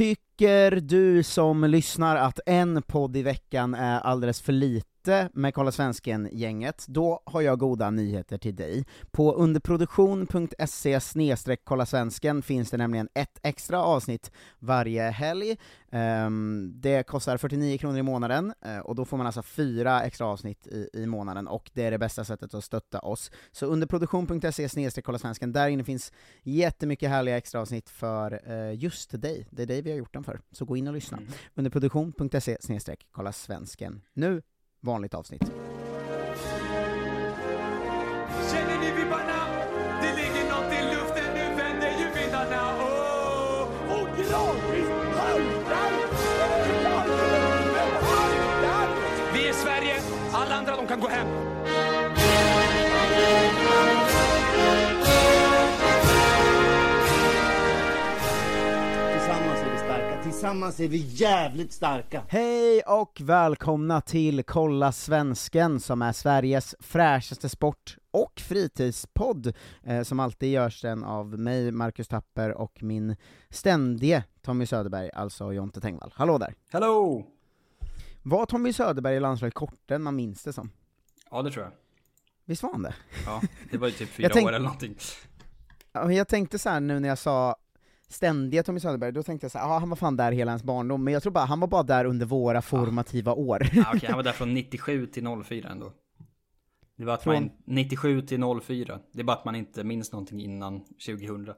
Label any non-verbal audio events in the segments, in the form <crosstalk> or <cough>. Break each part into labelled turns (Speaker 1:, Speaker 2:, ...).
Speaker 1: Tycker du som lyssnar att en podd i veckan är alldeles för lite med Kolla Svensken-gänget, då har jag goda nyheter till dig. På underproduktion.se kolla svensken finns det nämligen ett extra avsnitt varje helg. Um, det kostar 49 kronor i månaden, uh, och då får man alltså fyra extra avsnitt i, i månaden, och det är det bästa sättet att stötta oss. Så underproduktion.se kolla svensken, där inne finns jättemycket härliga extra avsnitt för uh, just dig, det är dig vi har gjort dem för. Så gå in och lyssna. Mm. Underproduktion.se kolla svensken. Nu vanligt avsnitt.
Speaker 2: Känner ni vibbarna? Det ligger nåt i luften, nu vänder ju vindarna oh! Och gradvis haltar Vi är Sverige, alla andra de kan gå hem.
Speaker 3: Tillsammans är vi jävligt starka.
Speaker 1: Hej och välkomna till Kolla Svensken, som är Sveriges fräschaste sport och fritidspodd, eh, som alltid görs den av mig, Marcus Tapper, och min ständige Tommy Söderberg, alltså Jonte Tengvall. Hallå där!
Speaker 4: Hello!
Speaker 1: Var Tommy Söderberg i landslaget kortare än man minns det som?
Speaker 4: Ja, det tror jag.
Speaker 1: Visst var han det?
Speaker 4: Ja, det var ju typ <laughs> fyra
Speaker 1: tänk-
Speaker 4: år eller någonting.
Speaker 1: Ja, men jag tänkte så här nu när jag sa ständiga Tommy Söderberg, då tänkte jag så här, ah, han var fan där hela ens barndom, men jag tror bara han var bara där under våra formativa år.
Speaker 4: Ja, okej, han var där från 97 till 04 ändå. Det var att
Speaker 1: Från-
Speaker 4: man, 97 till 04. Det är bara att man inte minns någonting innan 2000.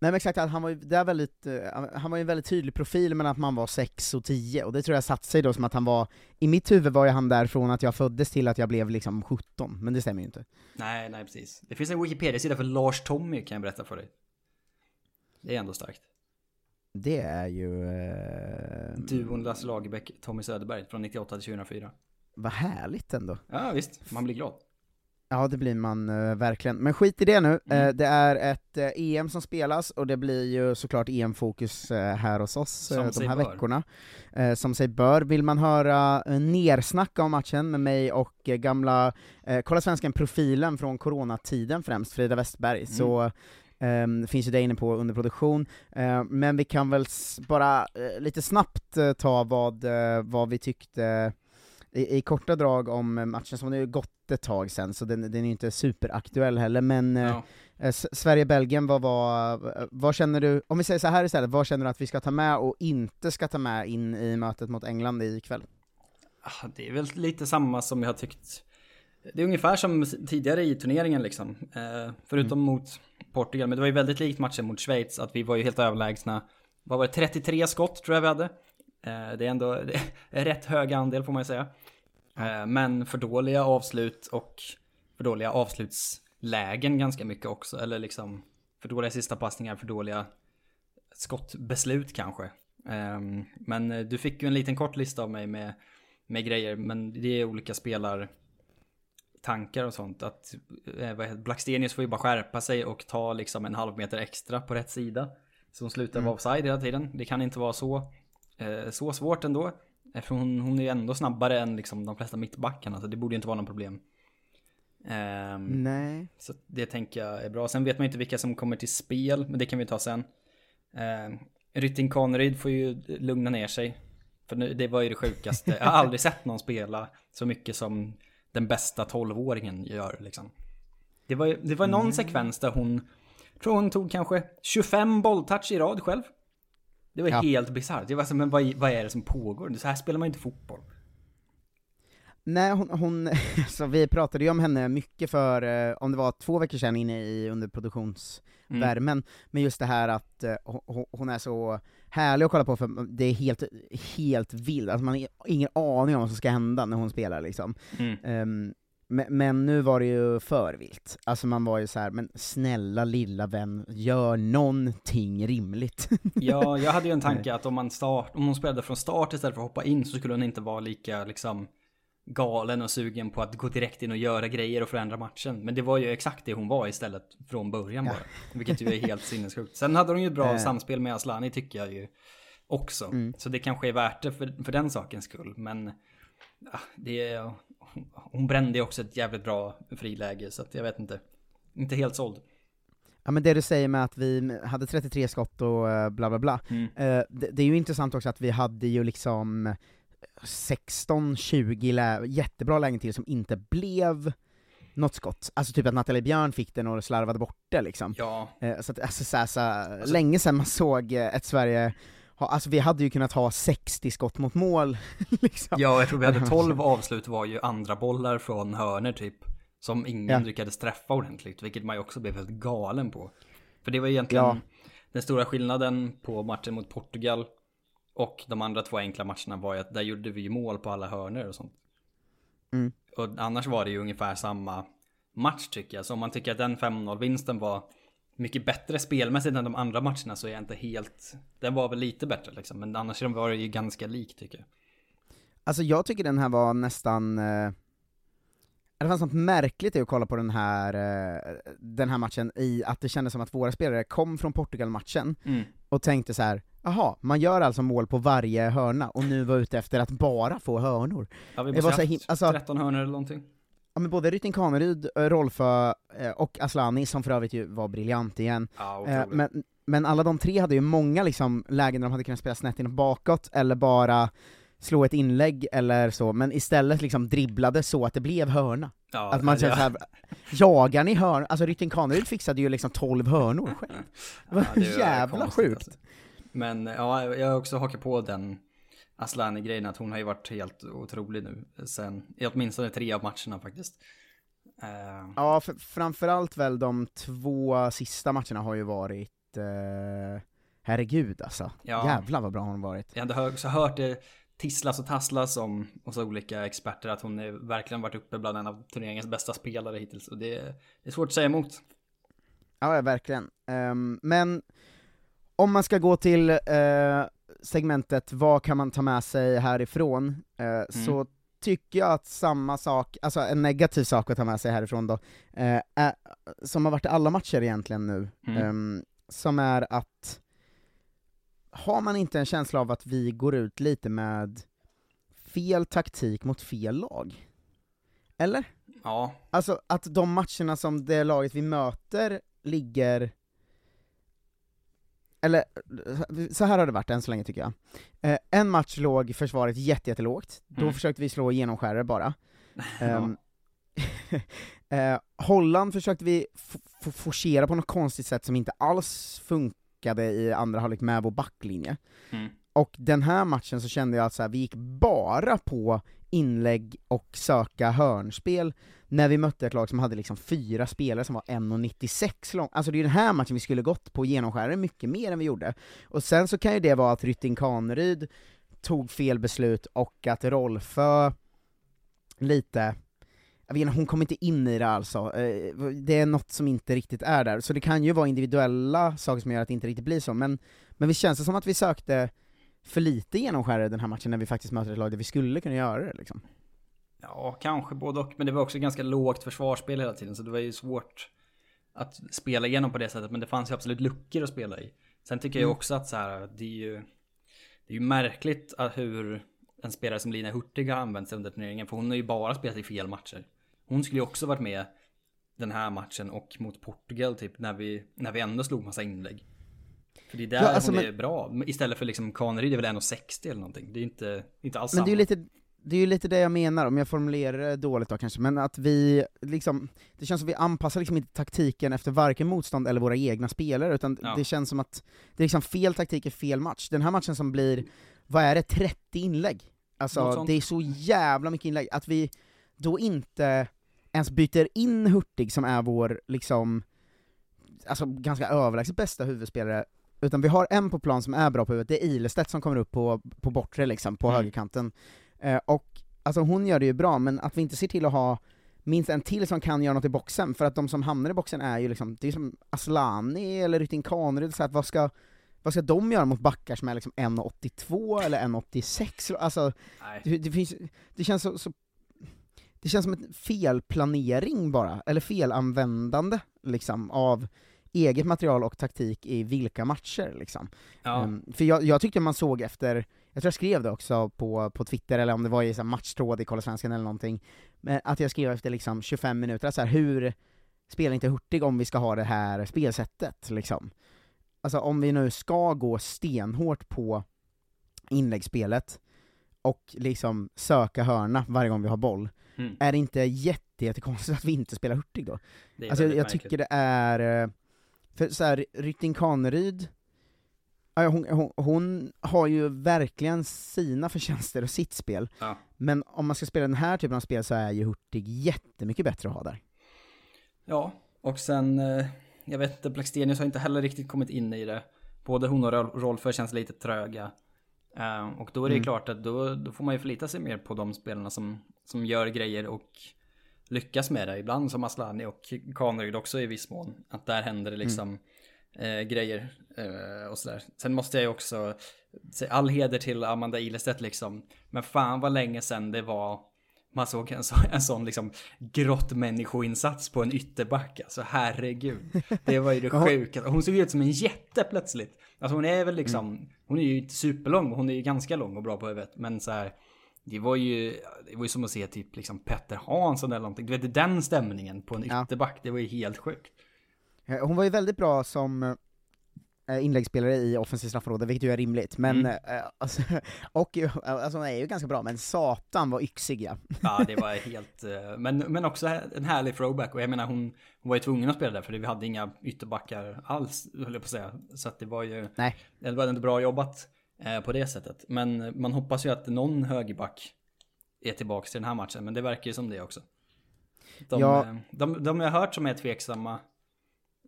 Speaker 1: Nej men exakt, att han var ju där väldigt, eh, han var ju en väldigt tydlig profil men att man var 6 och 10, och det tror jag satt sig då som att han var, i mitt huvud var ju han där från att jag föddes till att jag blev liksom 17, men det stämmer ju inte.
Speaker 4: Nej, nej precis. Det finns en Wikipedia-sida för Lars Tommy kan jag berätta för dig. Det är ändå starkt.
Speaker 1: Det är ju... Eh,
Speaker 4: Duon Lasse Lagerbäck, Tommy Söderberg från 98 till 2004.
Speaker 1: vad härligt ändå.
Speaker 4: Ja visst, man blir glad.
Speaker 1: Ja det blir man eh, verkligen, men skit i det nu,
Speaker 4: Mm.
Speaker 1: eh, det är ett eh, EM som spelas, och det blir ju såklart EM-fokus här hos oss de här
Speaker 4: bör.
Speaker 1: veckorna. Som sig bör. Vill man höra nersnacka om matchen med mig och gamla, kolla svensken-profilen från coronatiden främst, Frida Westberg, så ehm, finns ju det inne på under produktion. Eh, men vi kan väl bara eh, lite snabbt eh, ta vad, eh, vad vi tyckte i, i korta drag om matchen, som ju gått ett tag sen, så den, den är ju inte superaktuell heller, men
Speaker 4: Ja.
Speaker 1: Sverige-Belgien, vad, vad, vad känner du, om vi säger så här istället, vad känner du att vi ska ta med och inte ska ta med in i mötet mot England ikväll?
Speaker 4: Ah, Det är väl lite samma som jag har tyckt. Det är ungefär som tidigare i turneringen liksom. Eh, förutom mot Portugal. Men det var ju väldigt likt matchen mot Schweiz. Att vi var ju helt överlägsna. Vad var det? 33 skott tror jag vi hade. Eh, det är ändå <laughs> det är rätt hög andel får man ju säga. Eh, men för dåliga avslut och för dåliga avslutslägen ganska mycket också. Eller liksom för dåliga sista passningar, för dåliga skottbeslut kanske. Ehm, men eh, du fick ju en liten kort lista av mig med, med grejer, men det är olika spelar tankar och sånt. Att eh, Blackstenius får ju bara skärpa sig och ta liksom en halv meter extra på rätt sida. Så hon slutar vara offside hela tiden. Det kan inte vara så, eh, så svårt ändå. Eftersom hon, hon är ju ändå snabbare än liksom de flesta mittbackarna, så det borde ju inte vara något problem. Ehm,
Speaker 1: Nej.
Speaker 4: så det tänker jag är bra. Sen vet man inte vilka som kommer till spel, men det kan vi ta sen. Eh, Rytting Kaneryd får ju lugna ner sig. För nu, det var ju det sjukaste. Jag har aldrig sett någon spela så mycket som den bästa 12-åringen gör liksom. Det var, ju- det var någon sekvens där hon, tror hon tog kanske 25 bolltouch i rad själv. Det var
Speaker 1: Ja.
Speaker 4: helt bisarrt. Det var så, men vad, vad är det som pågår? Så här spelar man inte fotboll.
Speaker 1: Nej, hon, hon <laughs> så vi pratade ju om henne mycket för, eh, om det var två veckor sedan inne i underproduktionsvärmen, men just det här att eh, hon, hon är så härlig att kolla på för det är helt, helt vild, alltså man har ingen aning om vad som ska hända när hon spelar liksom.
Speaker 4: Mm.
Speaker 1: Men, men nu var det ju för vilt. Alltså man var ju så här, men snälla lilla vän, gör någonting rimligt. <laughs>
Speaker 4: Ja, jag hade ju en tanke att om, man start, om hon spelade från start istället för att hoppa in så skulle hon inte vara lika liksom galen och sugen på att gå direkt in och göra grejer och förändra matchen. Men det var ju exakt det hon var istället från början bara. Vilket ju är helt sinnessjukt. Sen hade hon ju ett bra
Speaker 1: Eh.
Speaker 4: samspel med Aslani tycker jag ju också. Så det kanske är värt det för, för den sakens skull. Men ja, det är, hon brände ju också ett jävligt bra friläge så att jag vet inte. Inte helt såld.
Speaker 1: Ja men det du säger med att vi hade 33 skott och eh, bla bla bla,
Speaker 4: Mm.
Speaker 1: Eh, det, det är ju intressant också att vi hade ju liksom 16-20 lä- jättebra lägen till som inte blev något skott. Alltså typ att Nathalie Björn fick den och slarvade bort det liksom.
Speaker 4: Ja,
Speaker 1: Eh, så att, alltså, så, här, så, här, länge sedan man såg eh, ett Sverige ha, alltså vi hade ju kunnat ha 60 skott mot mål, <laughs> liksom.
Speaker 4: Ja, jag tror vi hade 12 avslut var ju andra bollar från hörner typ. Som ingen
Speaker 1: Ja.
Speaker 4: lyckades träffa ordentligt, vilket man ju också blev helt galen på. För det var egentligen
Speaker 1: Ja.
Speaker 4: den stora skillnaden på matchen mot Portugal och de andra två enkla matcherna var ju att där gjorde vi mål på alla hörner och sånt.
Speaker 1: Mm.
Speaker 4: Och annars var det ju ungefär samma match tycker jag. Så om man tycker att den 5-0 vinsten var mycket bättre spelmässigt än de andra matcherna så är jag inte helt... Den var väl lite bättre liksom, men annars var det ju ganska lik tycker jag.
Speaker 1: Alltså jag tycker den här var nästan, eh, det fanns något märkligt i att kolla på den här, eh, den här matchen i att det kändes som att våra spelare kom från Portugal-matchen
Speaker 4: Mm.
Speaker 1: och tänkte så här. Jaha, man gör alltså mål på varje hörna och nu var ute efter att bara få hörnor.
Speaker 4: Ja, vi
Speaker 1: Det var så alltså-
Speaker 4: 13 hörnor eller någonting.
Speaker 1: Ja men både Rytting Kaneryd, eh, Rolfö eh, och Aslani, som för övrigt ju var briljant igen,
Speaker 4: Ja,
Speaker 1: men, men alla de tre hade ju många liksom lägen där de hade kunnat spela snett in bakåt, eller bara slå ett inlägg eller så, men istället liksom dribblade så att det blev hörna.
Speaker 4: ja,
Speaker 1: att man
Speaker 4: ja,
Speaker 1: känner såhär, jagar ni hörn? Alltså Rytting Kaneryd fixade ju liksom 12 hörnor själv. <laughs> Det var
Speaker 4: ja, det
Speaker 1: jävla
Speaker 4: konstigt,
Speaker 1: sjukt.
Speaker 4: alltså. Men ja, jag har också hakat på den Aslani-grejen, att hon har ju varit helt otrolig nu. Sen, i åtminstone tre av matcherna faktiskt. Eh,
Speaker 1: Ja, för, framförallt väl de två sista matcherna har ju varit, eh, herregud alltså.
Speaker 4: Ja.
Speaker 1: Jävlar vad bra hon har varit.
Speaker 4: Jag hade hör- också hört det tisslas och tasslas om hos olika experter att hon är verkligen varit uppe bland en av turneringens bästa spelare hittills. Och det är, det är svårt att säga emot.
Speaker 1: Ja, verkligen. Ehm, men om man ska gå till eh, segmentet vad kan man ta med sig härifrån,
Speaker 4: Mm.
Speaker 1: eh, så tycker jag att samma sak, alltså en negativ sak att ta med sig härifrån då, eh, är, som har varit i alla matcher egentligen nu,
Speaker 4: Mm.
Speaker 1: ehm, som är att har man inte en känsla av att vi går ut lite med fel taktik mot fel lag? Eller?
Speaker 4: Ja,
Speaker 1: Alltså att de matcherna som det laget vi möter ligger eller, så här har det varit än så länge tycker jag. Eh, en match låg försvaret jätte, jättelågt, då
Speaker 4: Mm.
Speaker 1: försökte vi slå genomskärare bara. <laughs> Ehm, <laughs> eh, Holland försökte vi forcera på något konstigt sätt som inte alls funkade i andra halvlek med vår backlinje.
Speaker 4: Mm.
Speaker 1: Och den här matchen så kände jag att så här, vi gick bara på inlägg och söka hörnspel när vi mötte ett lag som hade liksom fyra spelare som var 1,96 lång. Alltså det är den här matchen vi skulle gått på genomskärare mycket mer än vi gjorde. Och sen så kan ju det vara att Rytting Kaneryd tog fel beslut och att Rolfö lite jag vet inte, hon kom inte in i det alltså, Eh, det är något som inte riktigt är där, så det kan ju vara individuella saker som gör att det inte riktigt blir så, men, men visst känns det som att vi sökte för lite genomskärare den här matchen när vi faktiskt möter ett lag där vi skulle kunna göra det liksom.
Speaker 4: Ja, kanske både och. Men det var också ganska lågt försvarsspel hela tiden. Så det var ju svårt att spela igenom på det sättet. Men det fanns ju absolut luckor att spela i. Sen tycker jag ju också att så här, det är ju, det är ju märkligt att hur en spelare som Lina Hurtig har använt sig under turneringen. För hon har ju bara spelat i fel matcher. Hon skulle ju också varit med den här matchen och mot Portugal typ när vi, när vi ändå slog massa inlägg. För det är där
Speaker 1: Ja, alltså,
Speaker 4: hon
Speaker 1: men-
Speaker 4: är bra. Istället för liksom Kaneryd är väl 1,60 eller någonting. Det är ju inte, inte alls
Speaker 1: Men det är ju
Speaker 4: samma.
Speaker 1: lite, det är ju lite det jag menar, om jag formulerar det dåligt då kanske, men att vi liksom, det känns som vi anpassar liksom inte taktiken efter varken motstånd eller våra egna spelare, utan
Speaker 4: Ja.
Speaker 1: det känns som att det är liksom fel taktik i fel match. Den här matchen som blir, vad är det, 30 inlägg? Alltså det är så jävla mycket inlägg, att vi då inte ens byter in Hurtig som är vår, liksom, alltså ganska överlägset bästa huvudspelare, utan vi har en på plan som är bra på huvudet, det är Ilestedt som kommer upp på, på bortre liksom, på
Speaker 4: Mm.
Speaker 1: högerkanten. Eh, och alltså hon gör det ju bra, men att vi inte ser till att ha minst en till som kan göra något i boxen, för att de som hamnar i boxen är ju liksom, det är som Aslani eller Rytting Kaneryd, så att vad ska, vad ska de göra mot backar som är liksom 1,82 eller 1,86? Alltså, det, det, finns, det känns så, så det känns som en felplanering bara, eller felanvändande liksom, av eget material och taktik i vilka matcher liksom.
Speaker 4: Ja.
Speaker 1: Ehm, för jag, jag tyckte man såg efter, jag tror jag skrev det också på, på Twitter, eller om det var i så här matchtråd i Kolla Svensken eller någonting, att jag skrev efter liksom 25 minuter, så här, hur spelar inte Hurtig om vi ska ha det här spelsättet liksom? Alltså om vi nu ska gå stenhårt på inläggsspelet, och liksom söka hörna varje gång vi har boll,
Speaker 4: Mm.
Speaker 1: är det inte jätte, jättekonstigt att vi inte spelar Hurtig då? Alltså jag, jag tycker det är, eh, för så här, Rytting Kaneryd, hon, hon, hon har ju verkligen sina förtjänster och sitt spel,
Speaker 4: Ja.
Speaker 1: men om man ska spela den här typen av spel så är ju Hurtig jättemycket bättre att ha där.
Speaker 4: Ja, och sen, eh, jag vet inte, Blackstenius har inte heller riktigt kommit in i det. Både hon och Rol- Rolfö känns lite tröga. Eh, och då är det
Speaker 1: Mm.
Speaker 4: klart att då, då får man ju förlita sig mer på de spelarna som, som gör grejer och lyckas med det. Ibland som Aslani och Kaneryd också i viss mån. Att där händer det liksom eh, grejer eh, och sådär. Sen måste jag ju också säga all heder till Amanda Ilestedt liksom. Men fan vad länge sedan det var man såg en, så, en sån liksom grottmänniskoinsats på en ytterback. Alltså herregud. Det var ju det <laughs> sjuka. Hon såg ut som en jätte plötsligt. Alltså hon är väl liksom, hon är ju inte superlång, hon är ju ganska lång och bra på huvudet. Men så här, det var ju, det var ju som att se typ liksom Petter Hansson eller någonting. Du vet den stämningen på en
Speaker 1: Ja.
Speaker 4: ytterback, det var ju helt sjukt.
Speaker 1: Hon var ju väldigt bra som inläggsspelare i offensivt straffområde, vilket ju är rimligt, men,
Speaker 4: Mm.
Speaker 1: eh, alltså, <laughs> och alltså är ju ganska bra, men satan var yxig ja. <laughs>
Speaker 4: Ja, det var helt, eh, men, men också en härlig throwback. Och jag menar hon, hon var ju tvungen att spela där för vi hade inga ytterbackar alls, höll jag på att säga. Så att det var ju,
Speaker 1: Nej.
Speaker 4: det var ändå bra jobbat eh, på det sättet. Men man hoppas ju att någon högerback är tillbaka till den här matchen, men det verkar ju som det också. De,
Speaker 1: Ja.
Speaker 4: eh, de, de jag har hört som är tveksamma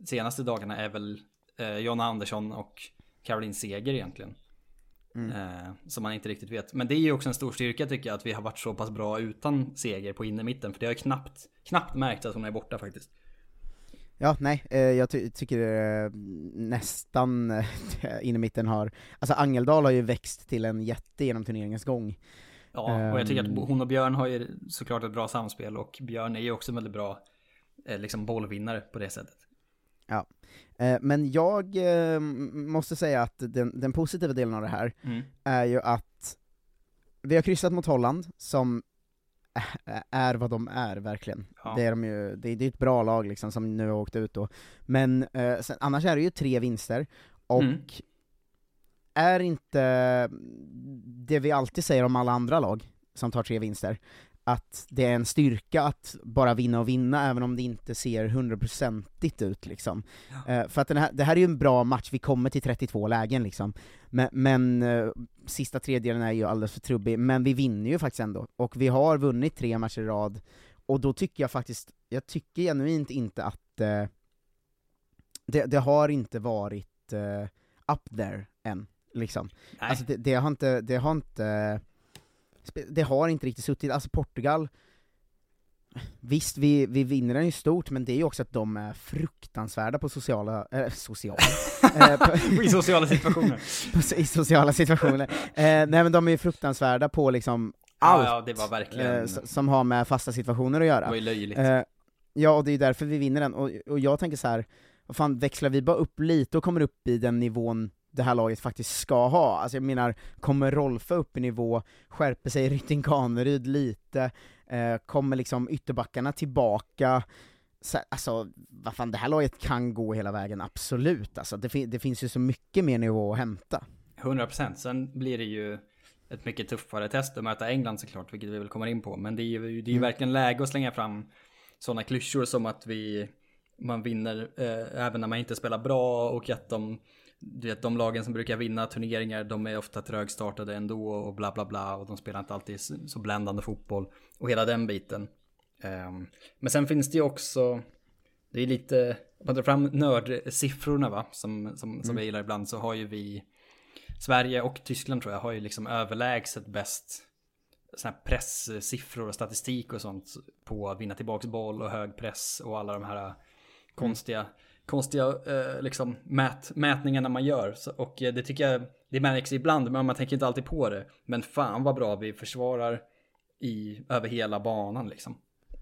Speaker 4: senaste dagarna är väl eh, Jonna Andersson och Caroline Seger egentligen.
Speaker 1: Mm.
Speaker 4: Eh, som man inte riktigt vet. Men det är ju också en stor styrka tycker jag att vi har varit så pass bra utan Seger på innermitten. För det har ju knappt, knappt märkt att hon är borta faktiskt.
Speaker 1: Ja, nej, eh, jag ty tycker eh, nästan eh, <laughs> in i mitten har, alltså Angeldal har ju växt till en jätte genom turneringens gång.
Speaker 4: Ja, och jag tycker
Speaker 1: Ehm.
Speaker 4: att hon och Björn har ju såklart ett bra samspel och Björn är ju också en väldigt bra liksom bollvinnare på det sättet.
Speaker 1: Eh, men jag eh, måste säga att den, den positiva delen av det här
Speaker 4: Mm.
Speaker 1: är ju att vi har kryssat mot Holland, som är vad de är verkligen.
Speaker 4: Ja.
Speaker 1: Det är de ju, det, det är ett bra lag liksom som nu har åkt ut då. Men eh, sen, annars är det ju tre vinster, och
Speaker 4: Mm.
Speaker 1: är inte det vi alltid säger om alla andra lag som tar tre vinster, att det är en styrka att bara vinna och vinna, även om det inte ser hundraprocentigt ut liksom. Eh, för att den här, det här är ju en bra match, vi kommer till 32 lägen liksom, men, men eh, sista tredjedelen är ju alldeles för trubbig, men vi vinner ju faktiskt ändå, och vi har vunnit tre matcher i rad, och då tycker jag faktiskt, jag tycker genuint inte att eh, det, det har inte varit up there än, liksom.
Speaker 4: Nej.
Speaker 1: Alltså det, det har inte, det har inte, det har inte riktigt suttit, alltså Portugal, visst vi, vi vinner den ju stort, men det är ju också att de är fruktansvärda på sociala, äh, sociala, eh, <laughs>
Speaker 4: I sociala situationer. <laughs>
Speaker 1: i sociala situationer. Eh, nej men de är ju fruktansvärda på liksom
Speaker 4: Ja,
Speaker 1: allt
Speaker 4: ja, det var verkligen,
Speaker 1: eh, som har med fasta situationer att
Speaker 4: det
Speaker 1: göra.
Speaker 4: var ju löjligt.
Speaker 1: Eh, ja, och det är därför vi vinner den, och, och jag tänker så här, vad fan, växlar vi bara upp lite och kommer upp i den nivån det här laget faktiskt ska ha? Alltså jag menar, kommer Rolfö upp i nivå, skärper sig Rytting Kaneryd lite, eh, kommer liksom ytterbackarna tillbaka, så, alltså, vad fan, det här laget kan gå hela vägen, absolut alltså. Det, fin- det finns ju så mycket mer nivå att hämta.
Speaker 4: 100% Sen blir det ju ett mycket tuffare test att möta England såklart, vilket vi väl kommer in på. Men det är ju, det är ju verkligen läge att slänga fram sådana klyschor som att vi man vinner eh, även när man inte spelar bra och att de, du vet, de lagen som brukar vinna turneringar de är ofta trögstartade ändå och bla bla bla och de spelar inte alltid så, bländande fotboll och hela den biten. Um, men sen finns det ju också, det är lite, om man drar fram nördsiffrorna va, som, som, som vi gillar ibland så har ju vi Sverige och Tyskland tror jag har ju liksom överlägset bäst såna här presssiffror och statistik och sånt på att vinna tillbaks boll och hög press och alla de här konstiga, konstiga eh, liksom mät, mätningarna man gör. Så, och eh, det tycker jag, det märks ibland, men man tänker inte alltid på det. Men fan vad bra vi försvarar i, över hela banan liksom.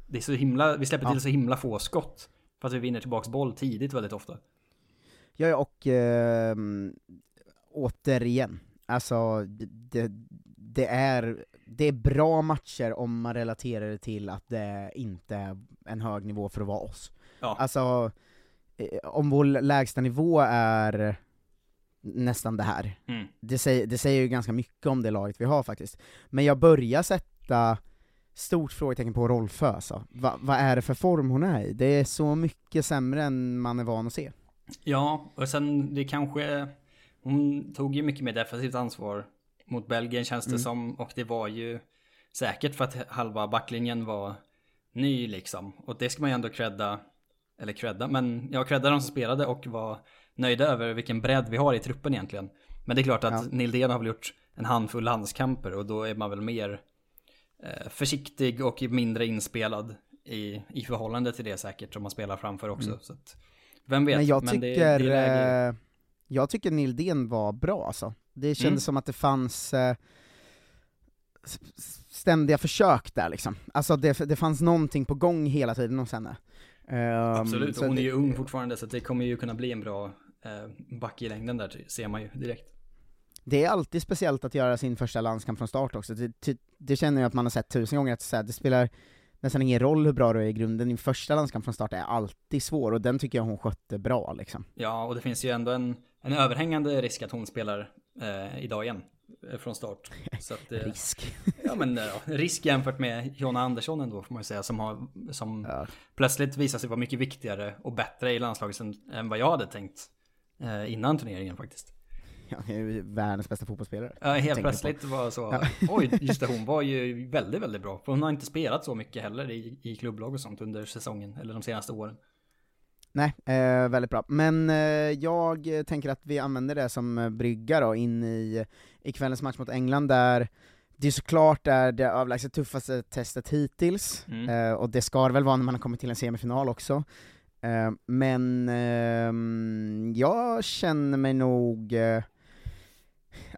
Speaker 4: Det är så himla, vi släpper
Speaker 1: Ja.
Speaker 4: till så himla få skott. För att vi vinner tillbaks boll tidigt väldigt ofta.
Speaker 1: Ja, och ehm, återigen, alltså det, det, är, det är bra matcher om man relaterar det till att det inte är en hög nivå för att vara oss.
Speaker 4: Ja.
Speaker 1: Alltså, eh, om vår lägsta nivå är nästan det här,
Speaker 4: Mm.
Speaker 1: det säger, det säger ju ganska mycket om det laget vi har faktiskt. Men jag börjar sätta stort frågetecken på Rolfö alltså. Va, vad är det för form hon är i? Det är så mycket sämre än man är van att se.
Speaker 4: Ja, och sen det kanske... Hon tog ju mycket mer defensivt ansvar mot Belgien känns det
Speaker 1: Mm.
Speaker 4: som. Och det var ju säkert för att halva backlinjen var ny liksom. Och det ska man ju ändå credda, eller credda, men ja, credda de som spelade och var nöjda över vilken bredd vi har i truppen egentligen. Men det är klart att
Speaker 1: Ja.
Speaker 4: Nildén har väl gjort en handfull landskamper och då är man väl mer eh, försiktig och mindre inspelad i, i förhållande till det säkert som man spelar framför också.
Speaker 1: Mm.
Speaker 4: Så att, vem vet?
Speaker 1: Men jag
Speaker 4: det-
Speaker 1: tycker,
Speaker 4: det läge-
Speaker 1: eh, jag tycker Nildén var bra alltså. Det kändes
Speaker 4: Mm.
Speaker 1: som att det fanns eh, ständiga försök där liksom. Alltså det, det fanns någonting på gång hela tiden hos henne. Ehm,
Speaker 4: Absolut, och hon är ju ung fortfarande så det kommer ju kunna bli en bra eh, back i längden där ser man ju direkt.
Speaker 1: Det är alltid speciellt att göra sin första landskamp från start också, det, det, det känner jag att man har sett tusen gånger, att så här, det spelar nästan ingen roll hur bra du är i grunden, din första landskamp från start är alltid svår, och den tycker jag hon skötte bra liksom.
Speaker 4: Ja, och det finns ju ändå en, en överhängande risk att hon spelar eh, idag igen. Eh, Från start. <laughs> Så att, eh,
Speaker 1: Risk.
Speaker 4: ja men eh, ja, risk jämfört med Jonna Andersson ändå får man ju säga. Som, har, som
Speaker 1: Ja.
Speaker 4: plötsligt visar sig vara mycket viktigare och bättre i landslaget än, än vad jag hade tänkt. Eh, innan turneringen faktiskt.
Speaker 1: Ja, det är ju världens bästa fotbollsspelare.
Speaker 4: Ja, helt plötsligt var så.
Speaker 1: Ja. <laughs>
Speaker 4: Oj, just det, hon <laughs> var ju väldigt, väldigt bra. Hon har inte spelat så mycket heller i, i klubblag och sånt under säsongen, eller de senaste åren.
Speaker 1: Nej, eh, väldigt bra. Men eh, jag tänker att vi använder det som eh, brygga då in i, i kvällens match mot England, där det såklart är det överlägset tuffaste testet hittills,
Speaker 4: Mm.
Speaker 1: eh, och det ska det väl vara när man har kommit till en semifinal också. Eh, men ehm, jag känner mig nog... Eh,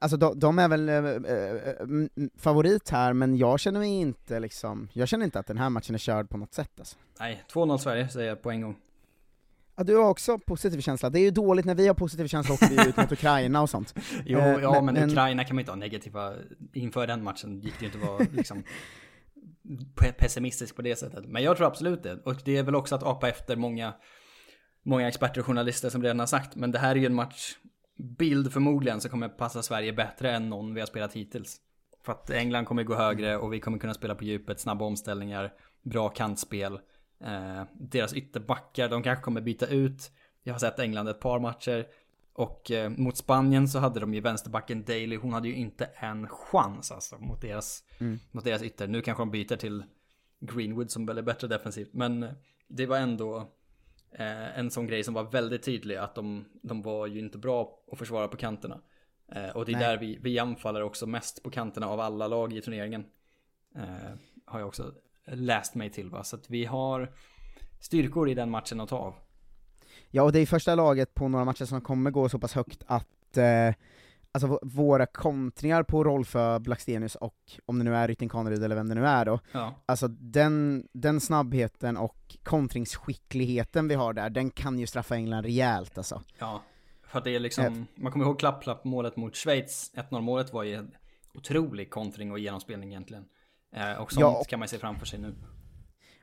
Speaker 1: alltså de, de är väl mm, favorit här, men jag känner mig inte liksom, jag känner inte att den här matchen är körd på något sätt alltså.
Speaker 4: Nej, 2-0 Sverige säger jag på en gång.
Speaker 1: Ja, du har också positiv känsla. Det är ju dåligt när vi har positiv känsla och vi ut mot Ukraina och sånt. <laughs>
Speaker 4: Jo,
Speaker 1: Eh,
Speaker 4: ja men,
Speaker 1: men-
Speaker 4: Ukraina kan man inte ha negativa, inför den matchen gick det ju inte att vara liksom <laughs> pe- pessimistisk på det sättet. Men jag tror absolut det. Och det är väl också att apa efter många, många experter och journalister som redan har sagt. Men det här är ju en match, bild förmodligen, som kommer passa Sverige bättre än någon vi har spelat hittills. För att England kommer gå högre och vi kommer kunna spela på djupet, snabba omställningar, bra kantspel. Eh, deras ytterbackar, de kanske kommer byta ut. Jag har sett England ett par matcher. Och eh, mot Spanien så hade de ju vänsterbacken Daly, hon hade ju inte en chans alltså mot deras,
Speaker 1: Mm.
Speaker 4: mot deras ytter. Nu kanske de byter till Greenwood som väl är bättre defensivt. Men eh, det var ändå eh, en sån grej som var väldigt tydlig att de, de var ju inte bra att försvara på kanterna. Eh, och det är
Speaker 1: Nej.
Speaker 4: där vi, vi anfaller också mest på kanterna av alla lag i turneringen. Eh, har jag också läst mig till va. Så att vi har styrkor i den matchen att ta av.
Speaker 1: Ja, och det är första laget på några matcher som kommer gå så pass högt att eh, alltså våra kontringar på Rolfö, Blackstenius och, om det nu är Rytting Kaneryd eller vem det nu är då,
Speaker 4: Ja.
Speaker 1: alltså den, den snabbheten och kontringsskickligheten vi har där, den kan ju straffa England rejält alltså.
Speaker 4: Ja, för att det är liksom, man kommer ihåg klapp-klapp målet mot Schweiz, 1-0 målet var ju en otrolig kontring och genomspelning egentligen. Eh, och sånt
Speaker 1: Ja,
Speaker 4: kan man se framför sig nu.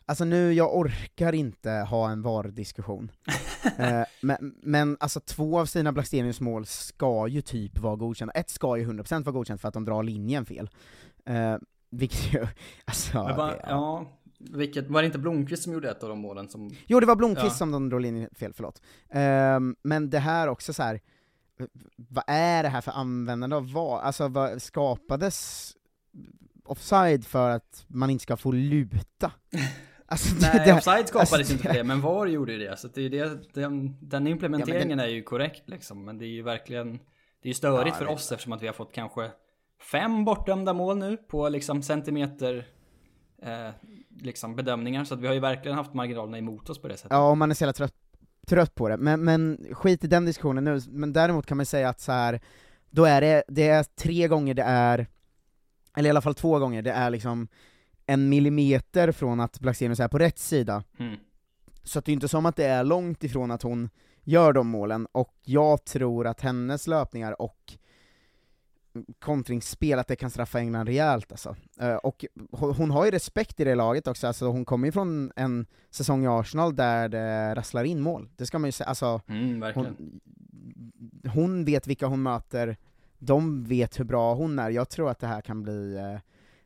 Speaker 1: alltså nu, jag orkar inte ha en VAR-diskussion. <laughs> eh, men, men alltså två av sina Blackstenius mål ska ju typ vara godkända, ett ska ju 100% vara godkänt för att de drar linjen fel. Eh, vilket ju, alltså...
Speaker 4: Bara,
Speaker 1: det-
Speaker 4: ja, vilket, var det inte Blomqvist som gjorde ett av de målen som...
Speaker 1: Jo, det var Blomqvist
Speaker 4: Ja.
Speaker 1: som de drog linjen fel, förlåt. Ehm, men det här också så här. vad är det här för användande av VAR? Alltså vad skapades offside för att man inte ska få luta? <laughs> Alltså,
Speaker 4: Nej,
Speaker 1: det-
Speaker 4: offside skapades
Speaker 1: alltså,
Speaker 4: inte det, men VAR gjorde ju det. Så att det är det, den, den implementeringen är ju korrekt liksom. Men det är ju verkligen, det är ju störigt
Speaker 1: Ja,
Speaker 4: för oss eftersom att vi har fått kanske fem bortdömda mål nu på liksom centimeter eh, liksom bedömningar. Så att vi har ju verkligen haft marginalerna emot oss på det sättet.
Speaker 1: Ja, om man är så jävla trött, trött på det. Men, men skit i den diskussionen nu, men däremot kan man säga att så här, då är det, det är tre gånger det är, eller i alla fall två gånger, det är liksom en millimeter från att Blackstenius är på rätt sida.
Speaker 4: Mm.
Speaker 1: Så det är inte som att det är långt ifrån att hon gör de målen, och jag tror att hennes löpningar och kontringsspel, att det kan straffa England rejält alltså. Eh, Och hon har ju respekt i det laget också, alltså hon kommer ju från en säsong i Arsenal där det rasslar in mål, det ska man ju säga, alltså
Speaker 4: Mm,
Speaker 1: hon, hon vet vilka hon möter, de vet hur bra hon är, jag tror att det här kan bli, eh,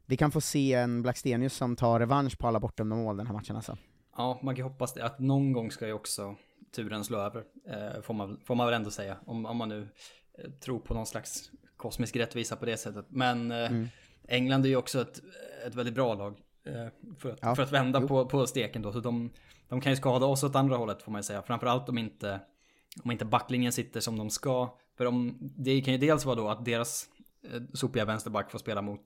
Speaker 1: vi kan få se en Blackstenius som tar revansch på alla bortdömda mål den här matchen alltså.
Speaker 4: Ja, man kan hoppas det. Att någon gång ska ju också turen slå över. Eh, får, man, får man väl ändå säga. Om, om man nu eh, tror på någon slags kosmisk rättvisa på det sättet. Men eh,
Speaker 1: Mm.
Speaker 4: England är ju också ett, ett väldigt bra lag. Eh, för, att,
Speaker 1: Ja,
Speaker 4: för att vända
Speaker 1: jo.
Speaker 4: på, på steken då. Så de, de kan ju skada oss åt andra hållet får man ju säga. Framförallt om inte, om inte backlinjen sitter som de ska. För om, det kan ju dels vara då att deras eh, sopiga vänsterback får spela mot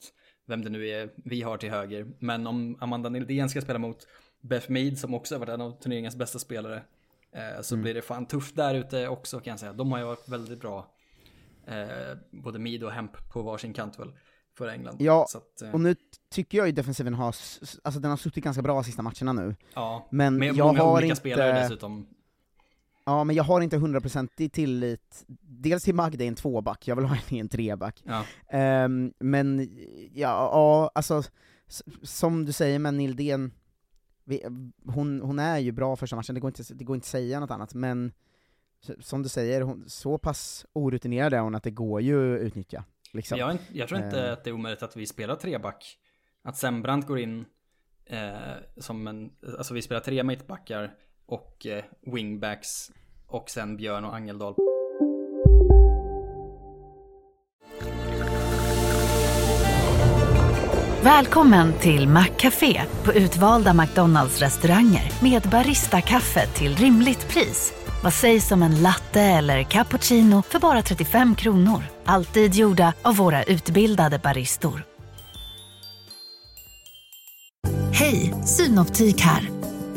Speaker 4: vem det nu är vi har till höger. Men om Amanda Nildén ska spela mot Beth Mead som också har varit en av turneringens bästa spelare. Eh, så
Speaker 1: Mm.
Speaker 4: blir det fan tufft där ute också kan jag säga. De har ju varit väldigt bra. Eh, både Mead och Hemp på varsin kant väl. För England.
Speaker 1: Ja,
Speaker 4: att, eh,
Speaker 1: Och nu tycker jag ju defensiven har, alltså den har suttit ganska bra de sista matcherna nu.
Speaker 4: ja.
Speaker 1: Men
Speaker 4: Med
Speaker 1: jag
Speaker 4: många
Speaker 1: har
Speaker 4: olika
Speaker 1: inte,
Speaker 4: spelare dessutom.
Speaker 1: Ja men jag har inte hundraprocentig tillit, dels till Magda i en tvåback, jag vill ha henne i en treback.
Speaker 4: Ja.
Speaker 1: Ehm, men ja, ja, alltså som du säger med Nildén, hon, hon är ju bra första matchen, det går inte, det går inte att säga något annat, men som du säger, hon, så pass orutinerad är hon att det går ju att utnyttja. Liksom.
Speaker 4: Jag, jag tror inte
Speaker 1: Eh.
Speaker 4: att det är omöjligt att vi spelar treback. Att Sembrant går in eh, som en, alltså vi spelar tre mittbackar och eh, wingbacks och sen Björn och Angeldal.
Speaker 5: Välkommen till Maccafé på utvalda McDonalds restauranger med Baristakaffe till rimligt pris. Vad sägs om en latte eller cappuccino för bara 35 kronor? Alltid gjorda av våra utbildade baristor. Hej, Synoptik här.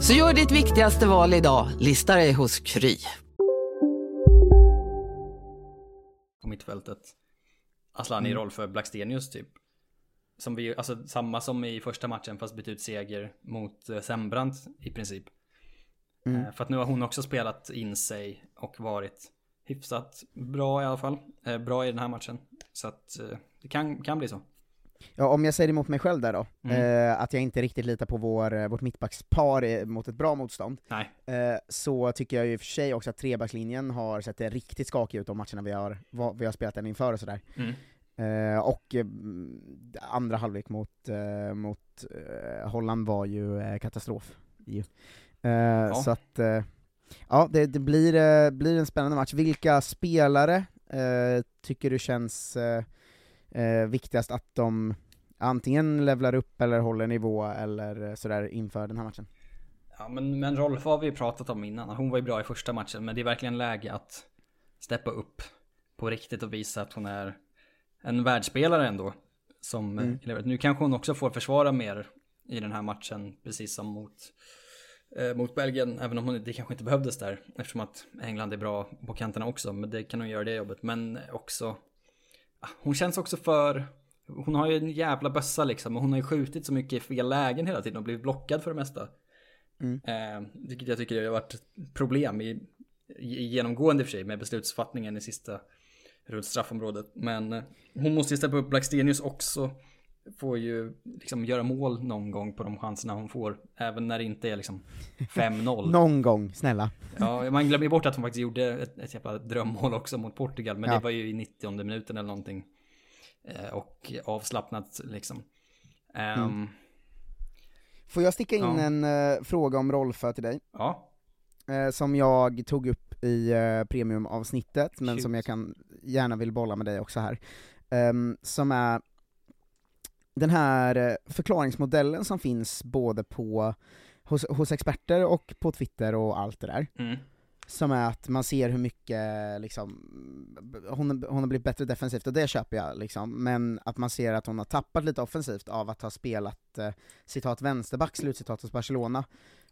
Speaker 6: Så gör ditt viktigaste val idag, lista dig hos Kry.
Speaker 4: på mittfältet. Aslan i roll för Blackstenius typ. Som vi, alltså samma som i första matchen fast bytt ut seger mot eh, Sembrant i princip. Eh, för att nu har hon också spelat in sig och varit hyfsat bra i alla fall. Eh, bra i den här matchen. Så att det kan, kan bli så.
Speaker 1: Ja, om jag säger emot mig själv där då,
Speaker 4: Mm.
Speaker 1: eh, att jag inte riktigt litar på vår, eh, vårt mittbackspar eh, mot ett bra motstånd,
Speaker 4: Nej.
Speaker 1: eh, så tycker jag ju för sig också att trebackslinjen har sett riktigt skakig ut de matcherna vi har, vi har spelat den inför och sådär.
Speaker 4: Mm.
Speaker 1: Eh, och eh, andra halvlek mot, mot Holland var ju katastrof. Ju. Eh, Så att, ja det, det blir, blir en spännande match. Vilka spelare tycker du känns eh, viktigast att de antingen levlar upp eller håller nivå eller sådär inför den här matchen?
Speaker 4: Ja men, men Rolf har vi pratat om innan. Hon var ju bra i första matchen. Men det är verkligen läge att steppa upp på riktigt och visa att hon är en världsspelare ändå. Som
Speaker 1: Mm.
Speaker 4: Nu kanske hon också får försvara mer i den här matchen. Precis som mot eh, mot Belgien, även om hon, det kanske inte behövdes där, eftersom att England är bra på kanterna också, men det kan hon göra det jobbet. Men också, hon känns också för, hon har ju en jävla bössa liksom, och hon har ju skjutit så mycket i fel lägen hela tiden och blivit blockad för det mesta.
Speaker 1: Mm.
Speaker 4: Eh, vilket jag tycker har varit ett problem i, i genomgående för sig med beslutsfattningen i sista runt straffområdet. Men eh, hon måste ju steppa upp Blackstenius också. Får ju liksom göra mål någon gång på de chanserna hon får. Även när det inte är liksom 5-0. <laughs>
Speaker 1: Någon gång, snälla.
Speaker 4: Ja, man glömmer bort att hon faktiskt gjorde ett, ett jävla drömmål också mot Portugal. Men
Speaker 1: Ja.
Speaker 4: det var ju i 90 minuten eller någonting. Eh, och avslappnat liksom. Ehm,
Speaker 1: Mm. Får jag sticka in
Speaker 4: Ja.
Speaker 1: en eh, fråga om Rolfö till dig?
Speaker 4: Ja,
Speaker 1: eh, som jag tog upp i eh, premiumavsnittet, men
Speaker 4: Shoot.
Speaker 1: som jag kan gärna vill bolla med dig också här. Ehm, som är den här eh, förklaringsmodellen som finns både på hos, hos experter och på Twitter och allt det där.
Speaker 4: mm.
Speaker 1: Som är att man ser hur mycket, liksom, hon, hon har blivit bättre defensivt, och det köper jag, liksom. men att man ser att hon har tappat lite offensivt av att ha spelat, eh, citat vänsterback, slutcitat hos Barcelona.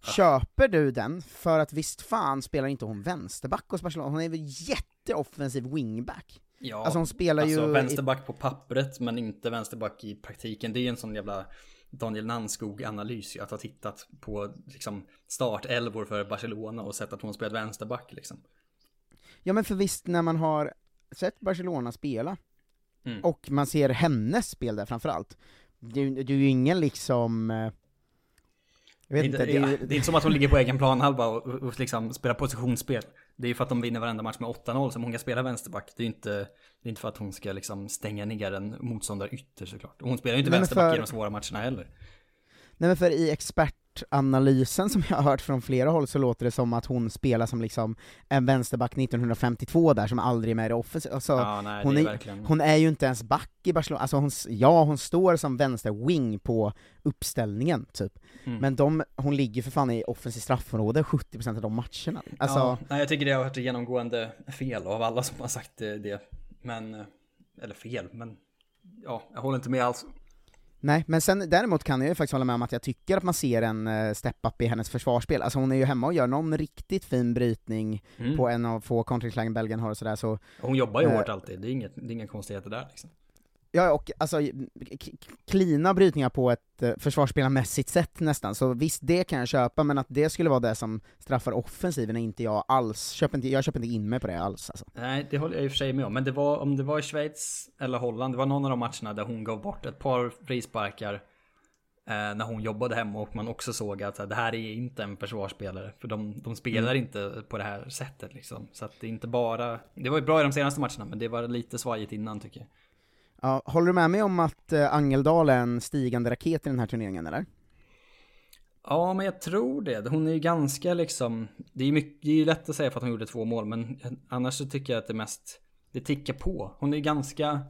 Speaker 1: Köper du den? För att visst fan spelar inte hon vänsterback hos Barcelona, hon är väl jätteoffensiv wingback?
Speaker 4: Ja,
Speaker 1: Alltså hon spelar
Speaker 4: alltså,
Speaker 1: ju...
Speaker 4: vänsterback på pappret men inte vänsterback i praktiken. Det är en sån jävla Daniel Nannskog-analys ju, att ha tittat på liksom, startelvor för Barcelona och sett att hon spelat vänsterback liksom.
Speaker 1: Ja men för visst, när man har sett Barcelona spela,
Speaker 4: Mm.
Speaker 1: och man ser hennes spel där framförallt, ju- det är ju ingen liksom... Jag vet
Speaker 4: det,
Speaker 1: inte,
Speaker 4: är,
Speaker 1: det
Speaker 4: ja, det är inte som att hon ligger på egen planhalva och, och, och liksom spelar positionsspel. Det är ju för att de vinner varenda match med 8-0 som hon kan spela vänsterback. Det är ju inte, det är inte för att hon ska liksom stänga ner en motståndare ytter såklart. Och hon spelar ju inte
Speaker 1: Nej,
Speaker 4: vänsterback
Speaker 1: för-
Speaker 4: i de svåra matcherna heller.
Speaker 1: Nej men för i expertanalysen som jag har hört från flera håll så låter det som att hon spelar som liksom en vänsterback 1952 där som aldrig är med i det offensiva, alltså,
Speaker 4: Ja, nej,
Speaker 1: hon,
Speaker 4: är verkligen...
Speaker 1: hon är ju inte ens back i Barcelona, alltså hon, ja hon står som vänster-wing på uppställningen typ,
Speaker 4: Mm.
Speaker 1: men de, hon ligger för fan i offensivt straffområde 70% av de matcherna. Alltså,
Speaker 4: ja, nej, jag tycker det har varit genomgående fel av alla som har sagt det. det. Men, eh, eller fel, men ja, jag håller inte med alls.
Speaker 1: Nej, men sen däremot kan jag ju faktiskt hålla med om att jag tycker att man ser en uh, step-up i hennes försvarsspel, alltså hon är ju hemma och gör någon riktigt fin brytning
Speaker 4: Mm.
Speaker 1: på en av få kontringslägen Belgien har och sådär, så
Speaker 4: Hon jobbar ju
Speaker 1: Eh.
Speaker 4: hårt alltid, det är, inget, det är inga konstigheter där liksom.
Speaker 1: Ja, och alltså klina brytningar på ett uh, försvarsspelarmässigt sätt nästan, så visst det kan jag köpa, men att det skulle vara det som straffar offensiven är inte jag alls, köper inte, jag köper inte in mig på det alls alltså.
Speaker 4: Nej, det håller jag i och för sig med om. Men det var, om det var i Schweiz eller Holland, det var någon av de matcherna där hon gav bort ett par frisparkar eh, när hon jobbade hemma och man också såg att det här är inte en försvarsspelare. För de, de spelar
Speaker 1: Mm.
Speaker 4: inte på det här sättet liksom. Så att det är inte bara, det var ju bra i de senaste matcherna men det var lite svajigt innan tycker jag.
Speaker 1: Ja, håller du med mig om att uh, Angeldal är en stigande raket i den här turneringen eller?
Speaker 4: Ja, men jag tror det. Hon är ju ganska liksom... Det är ju mycket, det är ju lätt att säga för att hon gjorde två mål, men annars så tycker jag att det mest... Det tickar på. Hon är ganska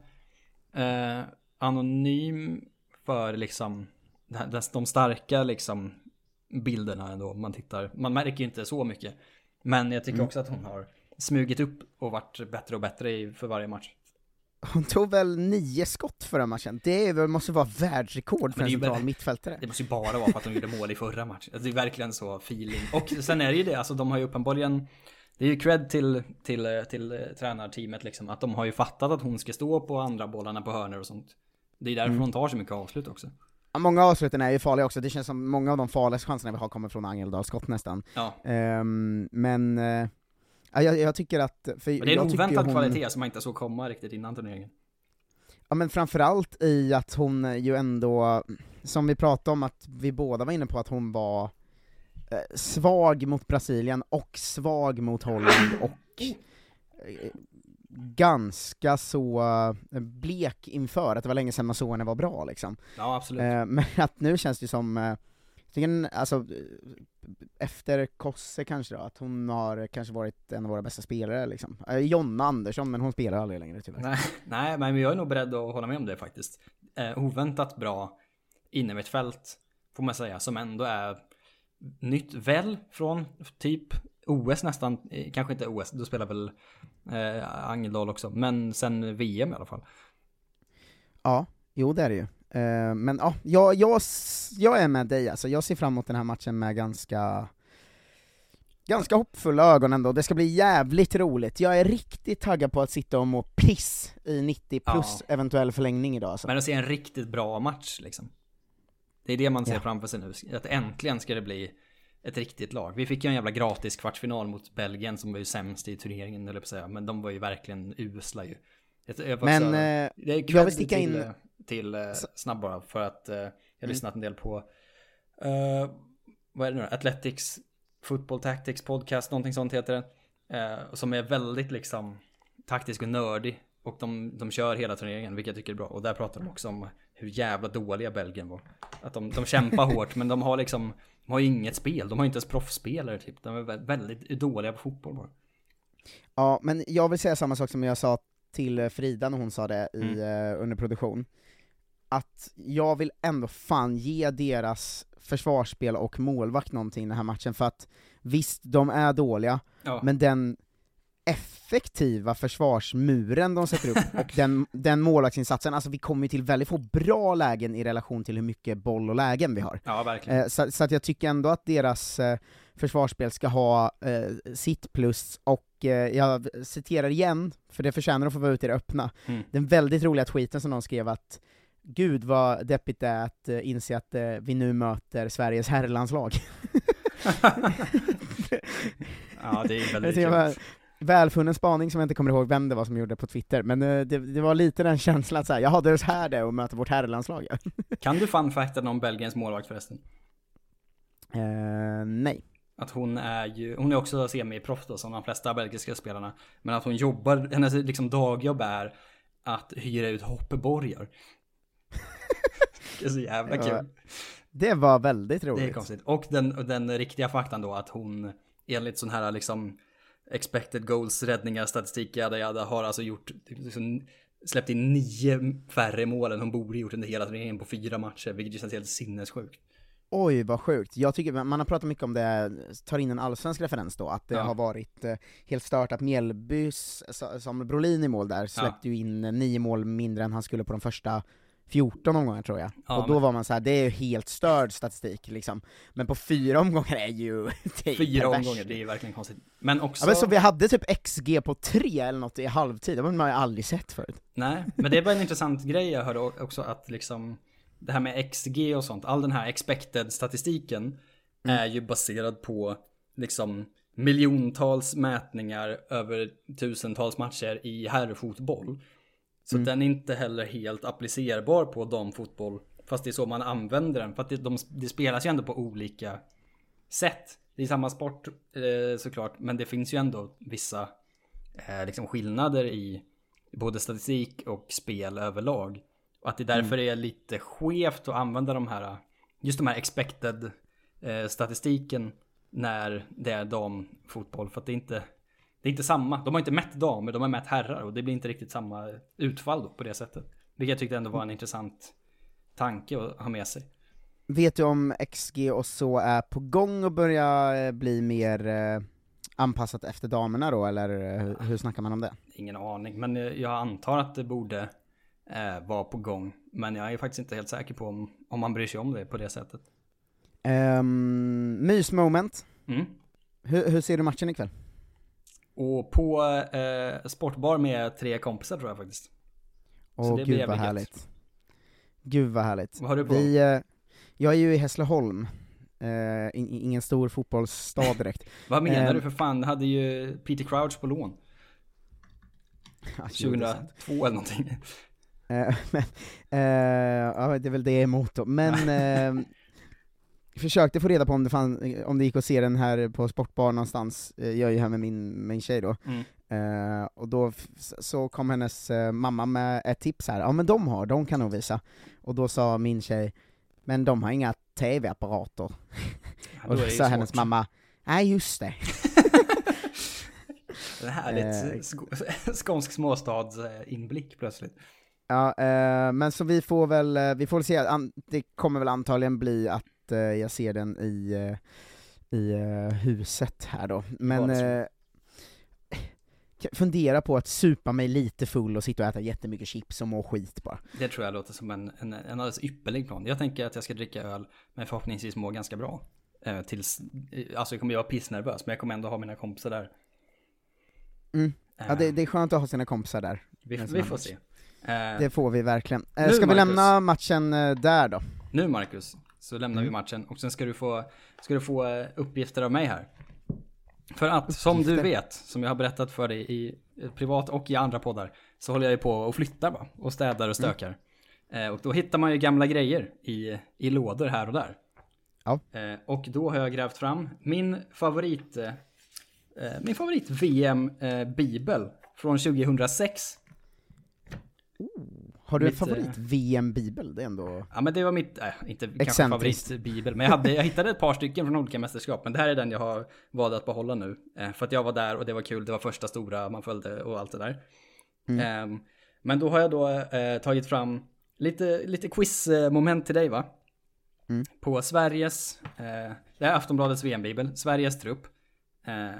Speaker 4: eh, anonym för liksom de starka liksom bilderna ändå. Man tittar. Man märker ju inte så mycket. Men jag tycker
Speaker 1: Mm.
Speaker 4: också att hon har smugit upp och varit bättre och bättre för varje match.
Speaker 1: Hon tog väl nio skott förra matchen, det är väl, måste vara världsrekord för
Speaker 4: Men
Speaker 1: en central
Speaker 4: väl-
Speaker 1: mittfältare.
Speaker 4: Det måste ju bara vara för att de gjorde mål i förra matchen. Alltså, det är verkligen så feeling. Och sen är det ju det, alltså de har ju uppenbarligen det är ju cred till, till, till eh, tränarteamet liksom, att de har ju fattat att hon ska stå på andra bollarna på hörnor och sånt. Det är därför
Speaker 1: Mm.
Speaker 4: hon tar så mycket avslut också.
Speaker 1: Ja, Många av avsluten är ju farliga också, det känns som många av de farligaste chanserna vi har kommer från Angeldals skott nästan.
Speaker 4: Ja.
Speaker 1: Ehm, men, eh, ja, jag, jag tycker att... För
Speaker 4: Men det är en oväntad
Speaker 1: hon,
Speaker 4: kvalitet som man inte såg komma riktigt innan turneringen.
Speaker 1: Ja men framförallt i att hon ju ändå, som vi pratade om att vi båda var inne på att hon var eh, svag mot Brasilien och svag mot Holland och eh, ganska så eh, blek inför, att det var länge sedan man såg henne vara bra liksom.
Speaker 4: Ja, absolut.
Speaker 1: Eh, men att nu känns det som, tycker, alltså, eh, efter Kosse kanske då, att hon har kanske varit en av våra bästa spelare liksom. Eh, Jonna Andersson, men hon spelar aldrig längre tyvärr.
Speaker 4: Nej, nej, men jag är nog beredd att hålla med om det faktiskt. Eh, oväntat bra fält får man säga, som ändå är nytt väl från typ OS nästan, eh, kanske inte OS, då spelar väl eh, Angeldal också, men sen VM i alla fall.
Speaker 1: Ja, jo det är det ju. Eh, men ja, jag, jag, jag är med dig alltså, jag ser fram emot den här matchen med ganska ganska hoppfulla ögon ändå, det ska bli jävligt roligt. Jag är riktigt taggad på att sitta och må piss i 90 plus
Speaker 4: Ja.
Speaker 1: eventuell förlängning idag alltså.
Speaker 4: Men att se en riktigt bra match liksom. Det är det man ser
Speaker 1: Ja.
Speaker 4: framför sig nu. Att äntligen ska det bli ett riktigt lag. Vi fick ju en jävla gratis kvartsfinal mot Belgien som var ju sämst i turneringen eller på säga. Men de var ju verkligen usla ju. Jag- jag
Speaker 1: Men,
Speaker 4: också-
Speaker 1: eh, jag vill sticka
Speaker 4: till,
Speaker 1: in-
Speaker 4: eh, till eh, snabb bara för att eh, jag har
Speaker 1: Mm.
Speaker 4: lyssnat en del på eh, vad är det nu? Athletics Football Tactics Podcast, någonting sånt heter det. Eh, som är väldigt liksom taktisk och nördig. Och de, de kör hela turneringen, vilket jag tycker är bra. Och där pratar de också om hur jävla dåliga Belgien var. Att de, de kämpar hårt, men de har liksom, de har ju inget spel. De har ju inte ens proffsspelare typ. De är vä- väldigt dåliga på fotboll bara.
Speaker 1: Ja, men jag vill säga samma sak som jag sa till eh, Frida när hon sa det i,
Speaker 4: Mm.
Speaker 1: eh, under produktion. Att jag vill ändå fan ge deras försvarsspel och målvakt någonting i den här matchen, för att visst, de är dåliga,
Speaker 4: Ja.
Speaker 1: men den effektiva försvarsmuren de sätter upp, <laughs> och den, den målvaktsinsatsen, alltså vi kommer ju till väldigt få bra lägen i relation till hur mycket boll och lägen vi har.
Speaker 4: Ja.
Speaker 1: Eh, så, så att jag tycker ändå att deras eh, försvarsspel ska ha eh, sitt plus, och eh, jag citerar igen, för det förtjänar att få vara ute i det öppna,
Speaker 4: Mm.
Speaker 1: den väldigt roliga tweeten som de skrev att Gud vad deppigt det är att eh, inse att eh, vi nu möter Sveriges herrlandslag. <laughs>
Speaker 4: Ja, det är väldigt kul.
Speaker 1: välfunnen spaning som jag inte kommer ihåg vem det var som gjorde på Twitter, men eh, det, det var lite den känslan att säga, jaha, det är så här det är att möta vårt herrlandslag. ja." <laughs>
Speaker 4: Kan du fun facten om Belgiens målvakt förresten?
Speaker 1: eh, nej.
Speaker 4: Att hon är ju, hon är också semi-proffs då som de flesta belgiska spelarna. Men att hon jobbar, hennes liksom dagjobb är att hyra ut hoppborgar. <laughs> det är så jävla
Speaker 1: Ja,
Speaker 4: kul.
Speaker 1: Det var väldigt
Speaker 4: Det
Speaker 1: roligt.
Speaker 4: är konstigt. Och den, den riktiga faktan då att hon enligt sån här liksom expected goals, räddningar, statistik, jada jada har alltså gjort liksom, släppt in nio färre mål än hon borde gjort under hela turneringen på fyra matcher, vilket ju känns helt sinnessjukt.
Speaker 1: Oj vad sjukt, jag tycker man har pratat mycket om det, tar in en allsvensk referens då, att det
Speaker 4: Ja.
Speaker 1: har varit eh, helt stört att Mjällbys, sa- som Brolin i mål där, släppte ju in nio mål mindre än han skulle på de första 14 omgångar tror jag.
Speaker 4: Ja,
Speaker 1: och då
Speaker 4: men-
Speaker 1: var man så här: det är ju helt störd statistik liksom. Men på fyra omgångar är ju, <laughs> är ju
Speaker 4: Fyra omgångar, det är verkligen konstigt. Men också...
Speaker 1: Ja, men så vi hade typ XG på tre eller något i halvtid, det har man ju aldrig sett förut.
Speaker 4: Nej, men det var en intressant grej jag hörde också att liksom det här med XG och sånt, all den här expected statistiken är ju baserad på liksom miljontals mätningar över tusentals matcher i herrfotboll. Så den är inte heller helt applicerbar på damfotboll, fast det är så man använder den. För att det, de, det spelas ju ändå på olika sätt. Det är samma sport eh, såklart, men det finns ju ändå vissa eh, liksom skillnader i både statistik och spel överlag. Och att det därför är lite skevt att använda de här, just de här expected eh, statistiken när det är damfotboll. För att det inte, det är inte samma. De har inte mätt damer, de har mätt herrar och det blir inte riktigt samma utfall då på det sättet. Vilket jag tyckte ändå var en intressant tanke att ha med sig.
Speaker 1: Vet du om XG och så är på gång att börja eh, bli mer eh, anpassat efter damerna då, eller eh, hur, hur snackar man om det?
Speaker 4: Ingen aning, men jag antar att det borde eh, vara på gång. Men jag är faktiskt inte helt säker på om, om man bryr sig om det på det sättet.
Speaker 1: Um, mysmoment,
Speaker 4: Mm.
Speaker 1: hur, hur ser du matchen ikväll?
Speaker 4: Och på eh, sportbar med tre kompisar tror jag faktiskt.
Speaker 1: Åh
Speaker 4: det blir
Speaker 1: gud vad
Speaker 4: gött.
Speaker 1: härligt. Gud vad härligt.
Speaker 4: Vad har du på?
Speaker 1: Vi, eh, jag är ju i Hässleholm, eh, in, ingen stor fotbollsstad direkt. <laughs>
Speaker 4: Vad menar
Speaker 1: ehm,
Speaker 4: du för fan? Du hade ju Peter Crouch på lån. <laughs>
Speaker 1: Ja, jo, det är sant.
Speaker 4: 2002 eller någonting.
Speaker 1: Eh, <laughs> men, eh, ja, det är väl det emot då. Men eh, försökte få reda på om det, fann, om det gick att se den här på sportbar någonstans, eh, jag är ju här med min, min tjej då.
Speaker 4: Mm.
Speaker 1: Eh, och då så kom hennes eh, mamma med ett tips här, ja men de har, de kan nog visa. Och då sa min tjej, men de har inga tv-apparater.
Speaker 4: Ja, <laughs>
Speaker 1: och då sa hennes
Speaker 4: svårt.
Speaker 1: mamma, nej just det. <laughs>
Speaker 4: Det här är ett sk- <laughs> skånsk småstads eh, inblick plötsligt.
Speaker 1: Ja, men så vi får väl, vi får väl se, det kommer väl antagligen bli att eh, jag ser den i, eh, i eh, huset här då. Men eh, fundera på att supa mig lite full och sitta och äta jättemycket chips och må skit bara.
Speaker 4: Det tror jag låter som en, en, en alldeles ypperlig plan. Jag tänker att jag ska dricka öl, men förhoppningsvis må ganska bra. Eh, tills, eh, alltså jag kommer vara pissnervös, men jag kommer ändå ha mina kompisar där.
Speaker 1: Mm. Ja, det, det är skönt att ha sina kompisar där.
Speaker 4: vi, vi får se.
Speaker 1: Det får vi verkligen.
Speaker 4: Nu,
Speaker 1: ska vi
Speaker 4: Marcus.
Speaker 1: lämna matchen där då?
Speaker 4: Nu Marcus, så lämnar
Speaker 1: Mm.
Speaker 4: vi matchen och sen ska du få, ska du få eh, uppgifter av mig här. För att, som du
Speaker 1: Uppgifter?
Speaker 4: vet, som jag har berättat för dig i eh, privat och i andra poddar, så håller jag ju på och flyttar va? Och städar och stökar. Eh, och då hittar man ju gamla grejer i, i lådor här och där.
Speaker 1: Ja.
Speaker 4: Eh, och då har jag grävt fram min favorit, eh, eh, min favorit VM-bibel från 2006.
Speaker 1: Har du en
Speaker 4: Mitt, eh,
Speaker 1: favorit-VM-bibel? Det är ändå...
Speaker 4: Ja men det var mitt, äh, inte kanske favoritbibel, men jag, hade, jag hittade ett par stycken från olika mästerskap. Men det här är den jag har valt att behålla nu. Eh, för att jag var där och det var kul, det var första stora man följde och allt det där. Eh, men då har jag då eh, tagit fram lite, lite quizmoment till dig va?
Speaker 1: Mm.
Speaker 4: På Sveriges, eh, det är Aftonbladets VM-bibel, Sveriges trupp. Eh,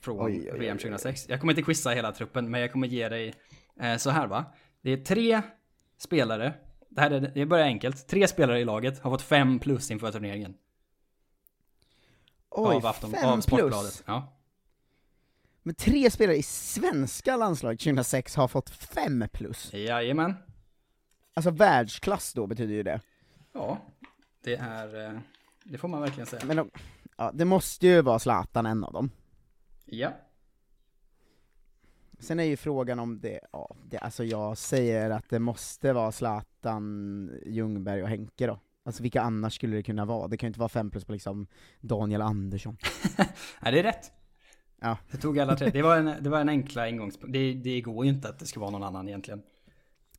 Speaker 4: från
Speaker 1: Oj, oj, oj,
Speaker 4: VM 2006. Jag kommer inte quizza hela truppen, men jag kommer ge dig eh, så här va. Det är tre spelare, det här är, det börjar enkelt, tre spelare i laget har fått fem plus inför turneringen.
Speaker 1: Oj,
Speaker 4: av, Afton,
Speaker 1: fem
Speaker 4: av
Speaker 1: plus!
Speaker 4: Ja.
Speaker 1: Men tre spelare i svenska landslaget 2006 har fått fem plus.
Speaker 4: Jajamän.
Speaker 1: Alltså världsklass då betyder ju det.
Speaker 4: Ja, det är, eh, det får man verkligen säga.
Speaker 1: Men de, ja, det måste ju vara Zlatan en av dem.
Speaker 4: Ja.
Speaker 1: Sen är ju frågan om det, ja, det, alltså jag säger att det måste vara Zlatan, Ljungberg och Henke då. Alltså vilka annars skulle det kunna vara? Det kan ju inte vara fem plus på liksom Daniel Andersson. <laughs>
Speaker 4: Nej, det är rätt.
Speaker 1: Ja.
Speaker 4: Det tog alla tre. Det var en, det var en enkla ingångspunkt. Det, det går ju inte att det ska vara någon annan egentligen.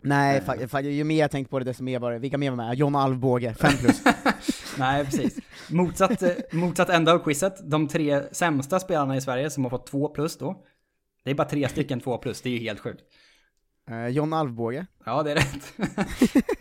Speaker 1: Nej,
Speaker 4: Eh.
Speaker 1: fa- fa- ju mer jag tänkte på det desto mer var det, vilka mer var med? John Alvbåge, fem plus. <laughs>
Speaker 4: Nej, precis. Motsatt, eh, motsatt ända av quizet. De tre sämsta spelarna i Sverige som har fått två plus då. Det är bara tre stycken två plus, det är ju helt sjukt.
Speaker 1: Eh, John Alvbåge.
Speaker 4: Ja, det är rätt. <laughs>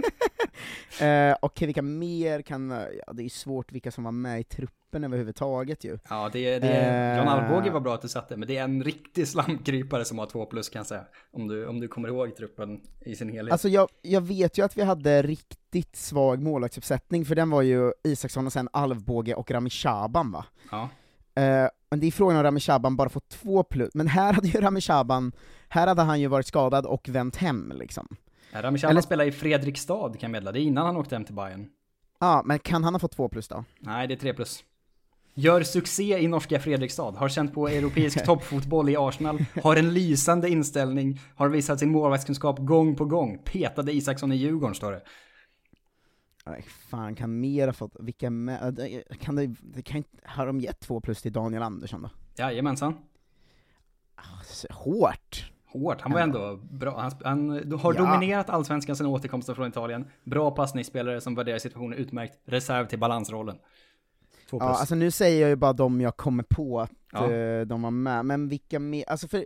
Speaker 1: Eh, Okej, vilka mer kan, ja det är ju svårt vilka som var med i truppen överhuvudtaget ju.
Speaker 4: Ja, det, det är, John
Speaker 1: Eh.
Speaker 4: Alvbåge var bra att du satte, men det är en riktig slamkrypare som har två plus kan jag säga. Om du, om du kommer ihåg truppen i sin helhet.
Speaker 1: Alltså jag, jag vet ju att vi hade riktigt svag målvaktsuppsättning, för den var ju Isaksson och sen Alvbåge och Rami Shaban va?
Speaker 4: Ja.
Speaker 1: Eh, men det är frågan om Rami Shaban bara fått två plus, men här hade ju Rami Shaban, här hade han ju varit skadad och vänt hem liksom.
Speaker 4: Rami Shaban
Speaker 1: Eller-
Speaker 4: spelar i Fredrikstad kan jag meddela, det är innan han åkte hem till Bayern.
Speaker 1: Ja, men kan han ha fått två plus då?
Speaker 4: Nej, det är tre plus. Gör succé i norska Fredrikstad, har känt på europeisk <laughs> toppfotboll i Arsenal, har en lysande inställning, har visat sin målvaktskunskap gång på gång. Petade Isaksson i Djurgården står det.
Speaker 1: Nej, fan, kan mer ha fått, vilka med, eh, kan det, det kan inte, har de gett två plus till Daniel Andersson då?
Speaker 4: Jajamensan.
Speaker 1: Alltså, Hårt!
Speaker 4: Hårt, han var ändå bra. Han, han har
Speaker 1: Ja.
Speaker 4: dominerat allsvenskan sedan återkomsten från Italien. Bra passningsspelare som värderar situationen utmärkt. Reserv till balansrollen. Två plus.
Speaker 1: Ja, alltså nu säger jag ju bara de jag kommer på att
Speaker 4: Ja.
Speaker 1: eh, de var med, men vilka mer, alltså för...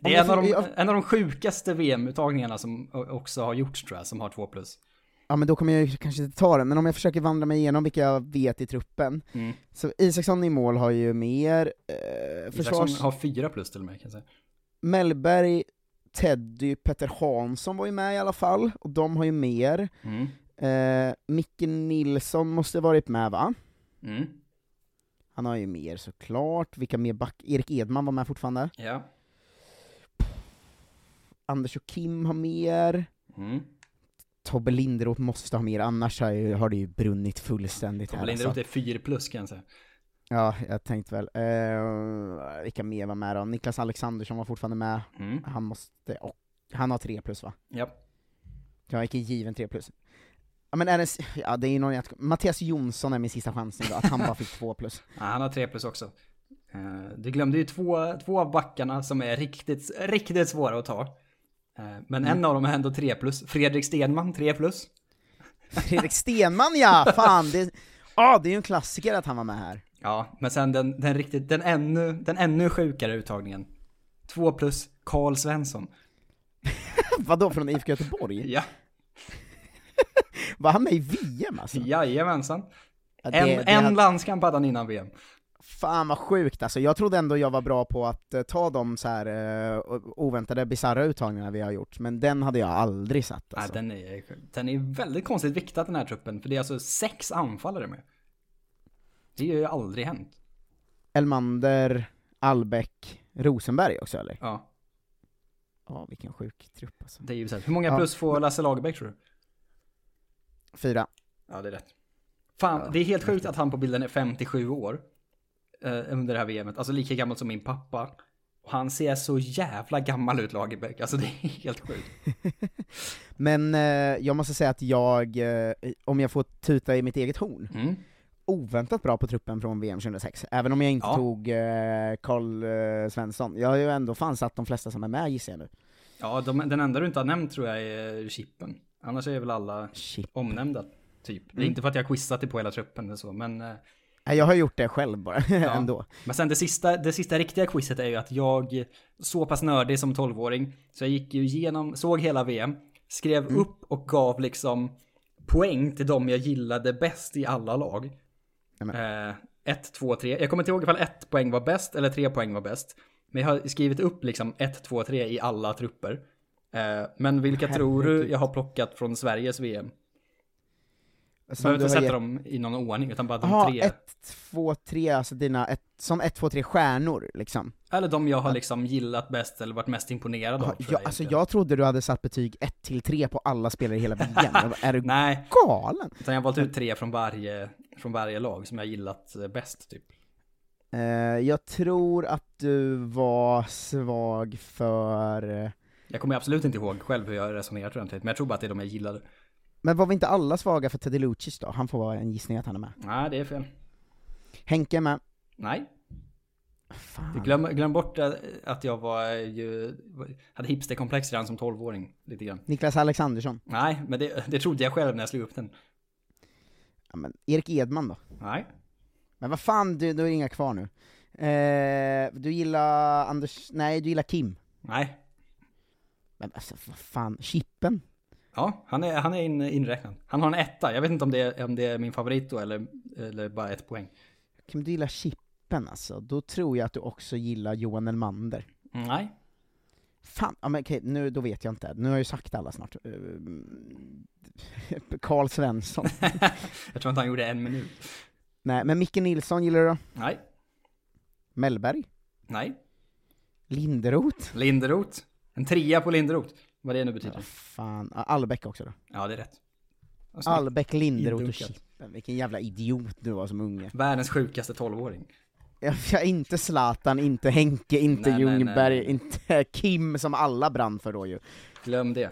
Speaker 4: det är en av,
Speaker 1: får-
Speaker 4: de,
Speaker 1: jag-
Speaker 4: en av de sjukaste VM-uttagningarna som också har gjorts tror jag, som har två plus.
Speaker 1: Ja men då kommer jag kanske inte ta den, men om jag försöker vandra mig igenom vilka jag vet i truppen,
Speaker 4: Mm.
Speaker 1: så Isaksson i mål har ju mer, eh, försvars...
Speaker 4: Isaksson har fyra plus till och med kan jag säga.
Speaker 1: Mellberg, Teddy, Petter Hansson var ju med i alla fall, och de har ju mer.
Speaker 4: Mm.
Speaker 1: Eh, Micke Nilsson måste varit med va?
Speaker 4: Mm.
Speaker 1: Han har ju mer såklart, vilka mer back... Erik Edman var med fortfarande.
Speaker 4: Ja.
Speaker 1: Anders och Kim har mer.
Speaker 4: Mm.
Speaker 1: Tobbe Linderoth måste ha mer, annars har, det ju brunnit fullständigt
Speaker 4: Tobbe
Speaker 1: här
Speaker 4: Linderoth
Speaker 1: alltså.
Speaker 4: är fyra plus kan jag säga.
Speaker 1: Ja, jag tänkte väl. Eh, vilka mer var med då? Niklas Alexandersson var fortfarande med.
Speaker 4: Mm.
Speaker 1: Han måste, och, han har tre plus va?
Speaker 4: Ja.
Speaker 1: Jag inte given tre plus. Ja men är det, ja det är ju någon jag, Mattias Jonsson är min sista chansning då, att han bara fick två plus. <laughs>
Speaker 4: Ja, han har tre plus också. Eh, Du glömde ju två, två av backarna som är riktigt, riktigt svåra att ta. Eh, Men
Speaker 1: Mm.
Speaker 4: en av dem är ändå tre plus. Fredrik Stenman, tre plus.
Speaker 1: Fredrik Stenman ja! <laughs> Fan, det, ah, det är ju en klassiker att han var med här.
Speaker 4: Ja, men sen den, den riktigt, den ännu, den ännu sjukare uttagningen. Två plus, Karl Svensson. <laughs>
Speaker 1: Vadå, från IFK Göteborg? <laughs>
Speaker 4: Ja,
Speaker 1: Var han med i VM alltså?
Speaker 4: jajamensan.
Speaker 1: Ja, det-
Speaker 4: En,
Speaker 1: det
Speaker 4: en
Speaker 1: hade-
Speaker 4: landskamp hade han innan VM.
Speaker 1: Fan vad sjukt alltså, jag trodde ändå jag var bra på att eh, ta de så här eh, oväntade, bisarra uttagningarna vi har gjort, men den hade jag aldrig satt alltså.
Speaker 4: Nej, den, är, den är väldigt konstigt viktad den här truppen, för det är alltså sex anfallare med. Det har ju aldrig hänt.
Speaker 1: Elmander, Albeck, Rosenberg också eller?
Speaker 4: Ja,
Speaker 1: Ja, vilken sjuk trupp alltså.
Speaker 4: det är ju så här. Hur många
Speaker 1: Ja.
Speaker 4: plus får Lasse Lagerbäck tror du?
Speaker 1: Fyra.
Speaker 4: Ja, det är rätt. Fan,
Speaker 1: Ja,
Speaker 4: det är helt sjukt att han på bilden är 57 år. Eh, under det här VMet. Alltså lika gammal som min pappa. Och han ser så jävla gammal ut Lagerbäck. Alltså det är <laughs> helt sjukt. <laughs>
Speaker 1: Men eh, jag måste säga att jag, eh, om jag får tuta i mitt eget horn,
Speaker 4: Mm.
Speaker 1: oväntat bra på truppen från VM 2006, även om jag inte
Speaker 4: Ja.
Speaker 1: tog eh, Carl eh, Svensson. Jag har ju ändå fan satt de flesta som är med gissar jag nu.
Speaker 4: Ja, de, den enda du inte har nämnt tror jag är Chippen. Annars är väl alla
Speaker 1: Shit.
Speaker 4: omnämnda, typ. Det är
Speaker 1: Mm.
Speaker 4: inte för att jag har quizat det på hela truppen eller så, men...
Speaker 1: Jag har gjort det själv bara, <laughs> ändå.
Speaker 4: Men sen det sista, det sista riktiga quizet är ju att jag, så pass nördig som 12-åring, så jag gick ju igenom, såg hela VM, skrev
Speaker 1: Mm.
Speaker 4: upp och gav liksom poäng till de jag gillade bäst i alla lag. Eh, ett, två, tre. Jag kommer inte ihåg ifall ett poäng var bäst eller tre poäng var bäst. Men jag har skrivit upp liksom ett, två, tre i alla trupper. Eh, men vilka tror du
Speaker 1: Herregud.
Speaker 4: jag har plockat från Sveriges VM? Du behöver inte sätta
Speaker 1: gett-
Speaker 4: dem i någon ordning, utan bara de
Speaker 1: Jaha,
Speaker 4: tre.
Speaker 1: ett, två, tre, alltså dina, ett, som ett, två, tre stjärnor liksom.
Speaker 4: Eller de jag har liksom gillat bäst eller varit mest imponerad av.
Speaker 1: Ja, alltså jag trodde du hade satt betyg 1 till 3 på alla spelare i hela bara, är du <laughs>
Speaker 4: Nej,
Speaker 1: galen?
Speaker 4: utan jag har valt ut tre från varje, från varje lag som jag gillat eh, bäst typ.
Speaker 1: Eh, jag tror att du var svag för... eh,
Speaker 4: Jag kommer absolut inte ihåg själv hur jag resonerat ordentligt, men jag tror bara att det är de jag gillade.
Speaker 1: Men var vi inte alla svaga för Teddy Lucic då? Han får vara en gissning att han är med.
Speaker 4: Nej, det är fel.
Speaker 1: Henke är med.
Speaker 4: Nej,
Speaker 1: Fan.
Speaker 4: glöm, glöm bort att- jag var ju, hade hipsterkomplex redan som 12-åring, lite grann.
Speaker 1: Niklas Alexandersson.
Speaker 4: Nej, men det, det trodde jag själv när jag slog upp den.
Speaker 1: Ja, men Erik Edman då?
Speaker 4: Nej,
Speaker 1: Men vad fan, du, du har inga kvar nu. Eh, du gillar Anders, nej du gillar Kim.
Speaker 4: nej.
Speaker 1: Men alltså vad fan, Chippen?
Speaker 4: Ja, han är, han är in, inräknad. Han har en etta, jag vet inte om det, är- om det är min favorit då eller, eller bara ett poäng.
Speaker 1: Kim, du gillar Chippen alltså, då tror jag att du också gillar Johan Elmander.
Speaker 4: Nej,
Speaker 1: Fan, ja, men okej, nu, då vet jag inte. Nu har jag ju sagt alla snart. Eh, <laughs> Karl Svensson. <laughs>
Speaker 4: jag tror inte han gjorde en minut.
Speaker 1: Nej, men Micke Nilsson gillar du då?
Speaker 4: Nej,
Speaker 1: Mellberg?
Speaker 4: nej.
Speaker 1: Linderoth?
Speaker 4: Linderoth. En trea på Linderoth. Vad det nu
Speaker 1: Ja,
Speaker 4: betyder.
Speaker 1: fan, Ja, Albeck också då.
Speaker 4: Ja, det är rätt.
Speaker 1: Albeck, Linderoth och. Chippen. Vilken jävla idiot du var som unge.
Speaker 4: Världens sjukaste 12-åring.
Speaker 1: Jag, jag, inte Zlatan, inte Henke, inte
Speaker 4: Nej, nej, nej,
Speaker 1: Ljungberg,
Speaker 4: nej.
Speaker 1: inte Kim som alla brann för då ju.
Speaker 4: Glöm det.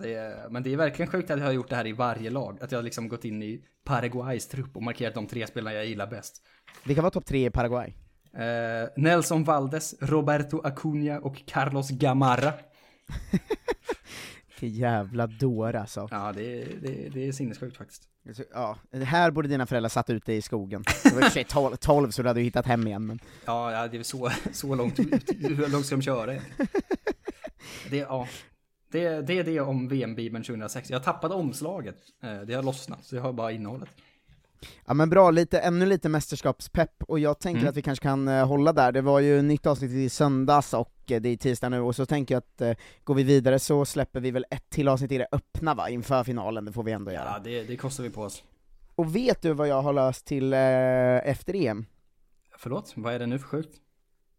Speaker 4: Det är, men det är verkligen sjukt att jag har gjort det här i varje lag. Att jag har liksom gått in i Paraguays trupp och markerat de tre spelarna jag gillar bäst.
Speaker 1: Vilka var topp tre i Paraguay?
Speaker 4: Eh, Nelson Valdes, Roberto Acuna och Carlos Gamarra. <laughs>
Speaker 1: Vilken jävla dåre alltså.
Speaker 4: Ja, det, det, det är sinnessjukt faktiskt.
Speaker 1: Alltså, Ja, här borde dina föräldrar satt ute i skogen. Det var i och för sig tol- 12 så du hade ju hittat hem igen men... <laughs>
Speaker 4: Ja, ja, det är så, <laughs> så långt ut. Hur långt ska de köra? Det, ja. Det, det är det om VM-bibeln 2006. Jag tappade omslaget. Eh, Det har lossnat, så jag har bara innehållet.
Speaker 1: Ja men bra, lite, ännu lite mästerskapspepp, och jag tänker
Speaker 4: Mm.
Speaker 1: att vi kanske kan eh, hålla där, det var ju nytt avsnitt i söndags och eh, det är tisdag nu, och så tänker jag att eh, går vi vidare så släpper vi väl ett till avsnitt i det öppna va, inför finalen, det får vi ändå göra.
Speaker 4: Ja, det, det kostar vi på oss.
Speaker 1: Och vet du vad jag har löst till eh, efter EM?
Speaker 4: Förlåt, vad är det nu för sjukt?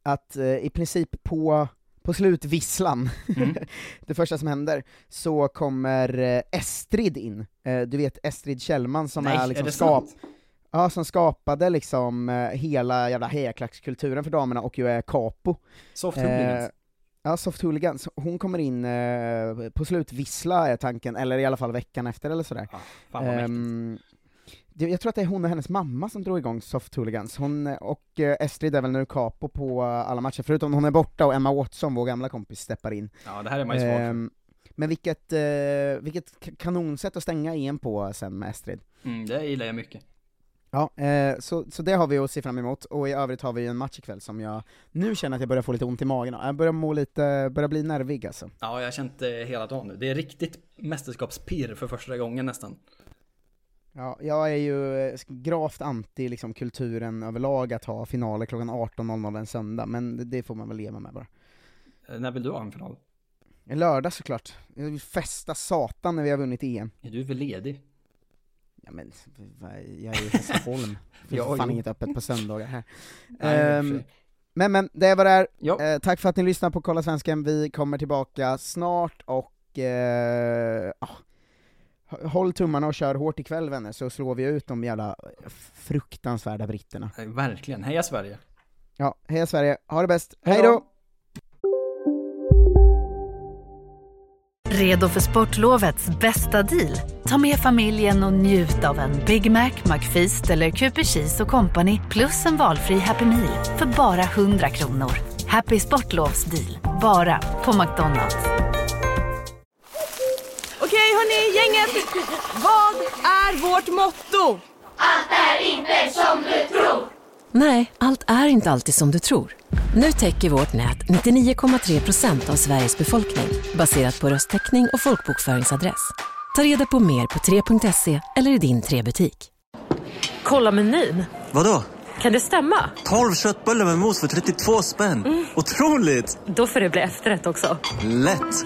Speaker 1: Att eh, i princip på, på slutvisslan,
Speaker 4: Mm. <laughs>
Speaker 1: det första som händer, så kommer eh, Estrid in. Eh, du vet Estrid Kjellman som
Speaker 4: Nej,
Speaker 1: är liksom
Speaker 4: är
Speaker 1: skap? Ja, som skapade liksom eh, hela jävla hejaklackskulturen för damerna och ju är capo.
Speaker 4: Soft
Speaker 1: Eh,
Speaker 4: hooligans.
Speaker 1: ja, Soft Hooligans. Hon kommer in eh, på slutvissla är tanken, eller i alla fall veckan efter eller sådär.
Speaker 4: Ja, fan vad mäktigt.
Speaker 1: Jag tror att det är hon och hennes mamma som drog igång Soft Hooligans. Hon eh, och eh, Estrid är väl nu capo på eh, alla matcher, förutom hon är borta och Emma Watson, vår gamla kompis, steppar in.
Speaker 4: Ja, det här är man ju svag.
Speaker 1: Ehm, men vilket, vilket kanonsätt att stänga EM på sen med Estrid.
Speaker 4: Mm, det gillar jag mycket.
Speaker 1: Ja, eh, så, så det har vi att se fram emot, och i övrigt har vi en match ikväll som jag nu känner att jag börjar få lite ont i magen. Jag börjar må lite, börjar bli nervig alltså.
Speaker 4: Ja, jag har känt det hela dagen nu. Det är riktigt mästerskapspirr för första gången nästan.
Speaker 1: Ja, jag är ju eh, gravt anti liksom, kulturen överlag att ha finaler klockan 18.00 en söndag, men det, får man väl leva med bara.
Speaker 4: Eh, När vill du ha en final?
Speaker 1: En lördag såklart. Jag vill festa satan när vi har vunnit EM.
Speaker 4: Är du väl ledig?
Speaker 1: Ja men, jag är i Hässleholm, <laughs> det är fan inget öppet på söndagar här. <laughs>
Speaker 4: Nej, sig.
Speaker 1: men men, det vad det är.
Speaker 4: Ja.
Speaker 1: Eh, tack för att ni lyssnar på Kolla Svensken, vi kommer tillbaka snart och eh, ah, håll tummarna och kör hårt ikväll vänner, så slår vi ut de jävla fruktansvärda britterna.
Speaker 4: Verkligen, heja Sverige!
Speaker 1: Ja, heja Sverige, ha det bäst,
Speaker 4: Hej då!
Speaker 5: Redo för sportlovets bästa deal? Ta med familjen och njut av en Big Mac, McFeast eller Cooper Cheese och Company plus en valfri Happy Meal för bara 100 kronor. Happy Sportlovs deal, bara på McDonalds.
Speaker 7: Hörni, gänget! Vad är vårt motto?
Speaker 8: Nej, allt är inte alltid som du tror. Nu täcker vårt nät 99,3 procent av Sveriges befolkning baserat på röstteckning och folkbokföringsadress. Ta reda på mer på 3.se eller i din 3-butik.
Speaker 9: Kolla menyn.
Speaker 10: Vadå?
Speaker 9: Kan det stämma?
Speaker 10: 12 köttbullar med mos för 32 spänn. Otroligt!
Speaker 9: Då får det bli efterrätt också.
Speaker 10: Lätt!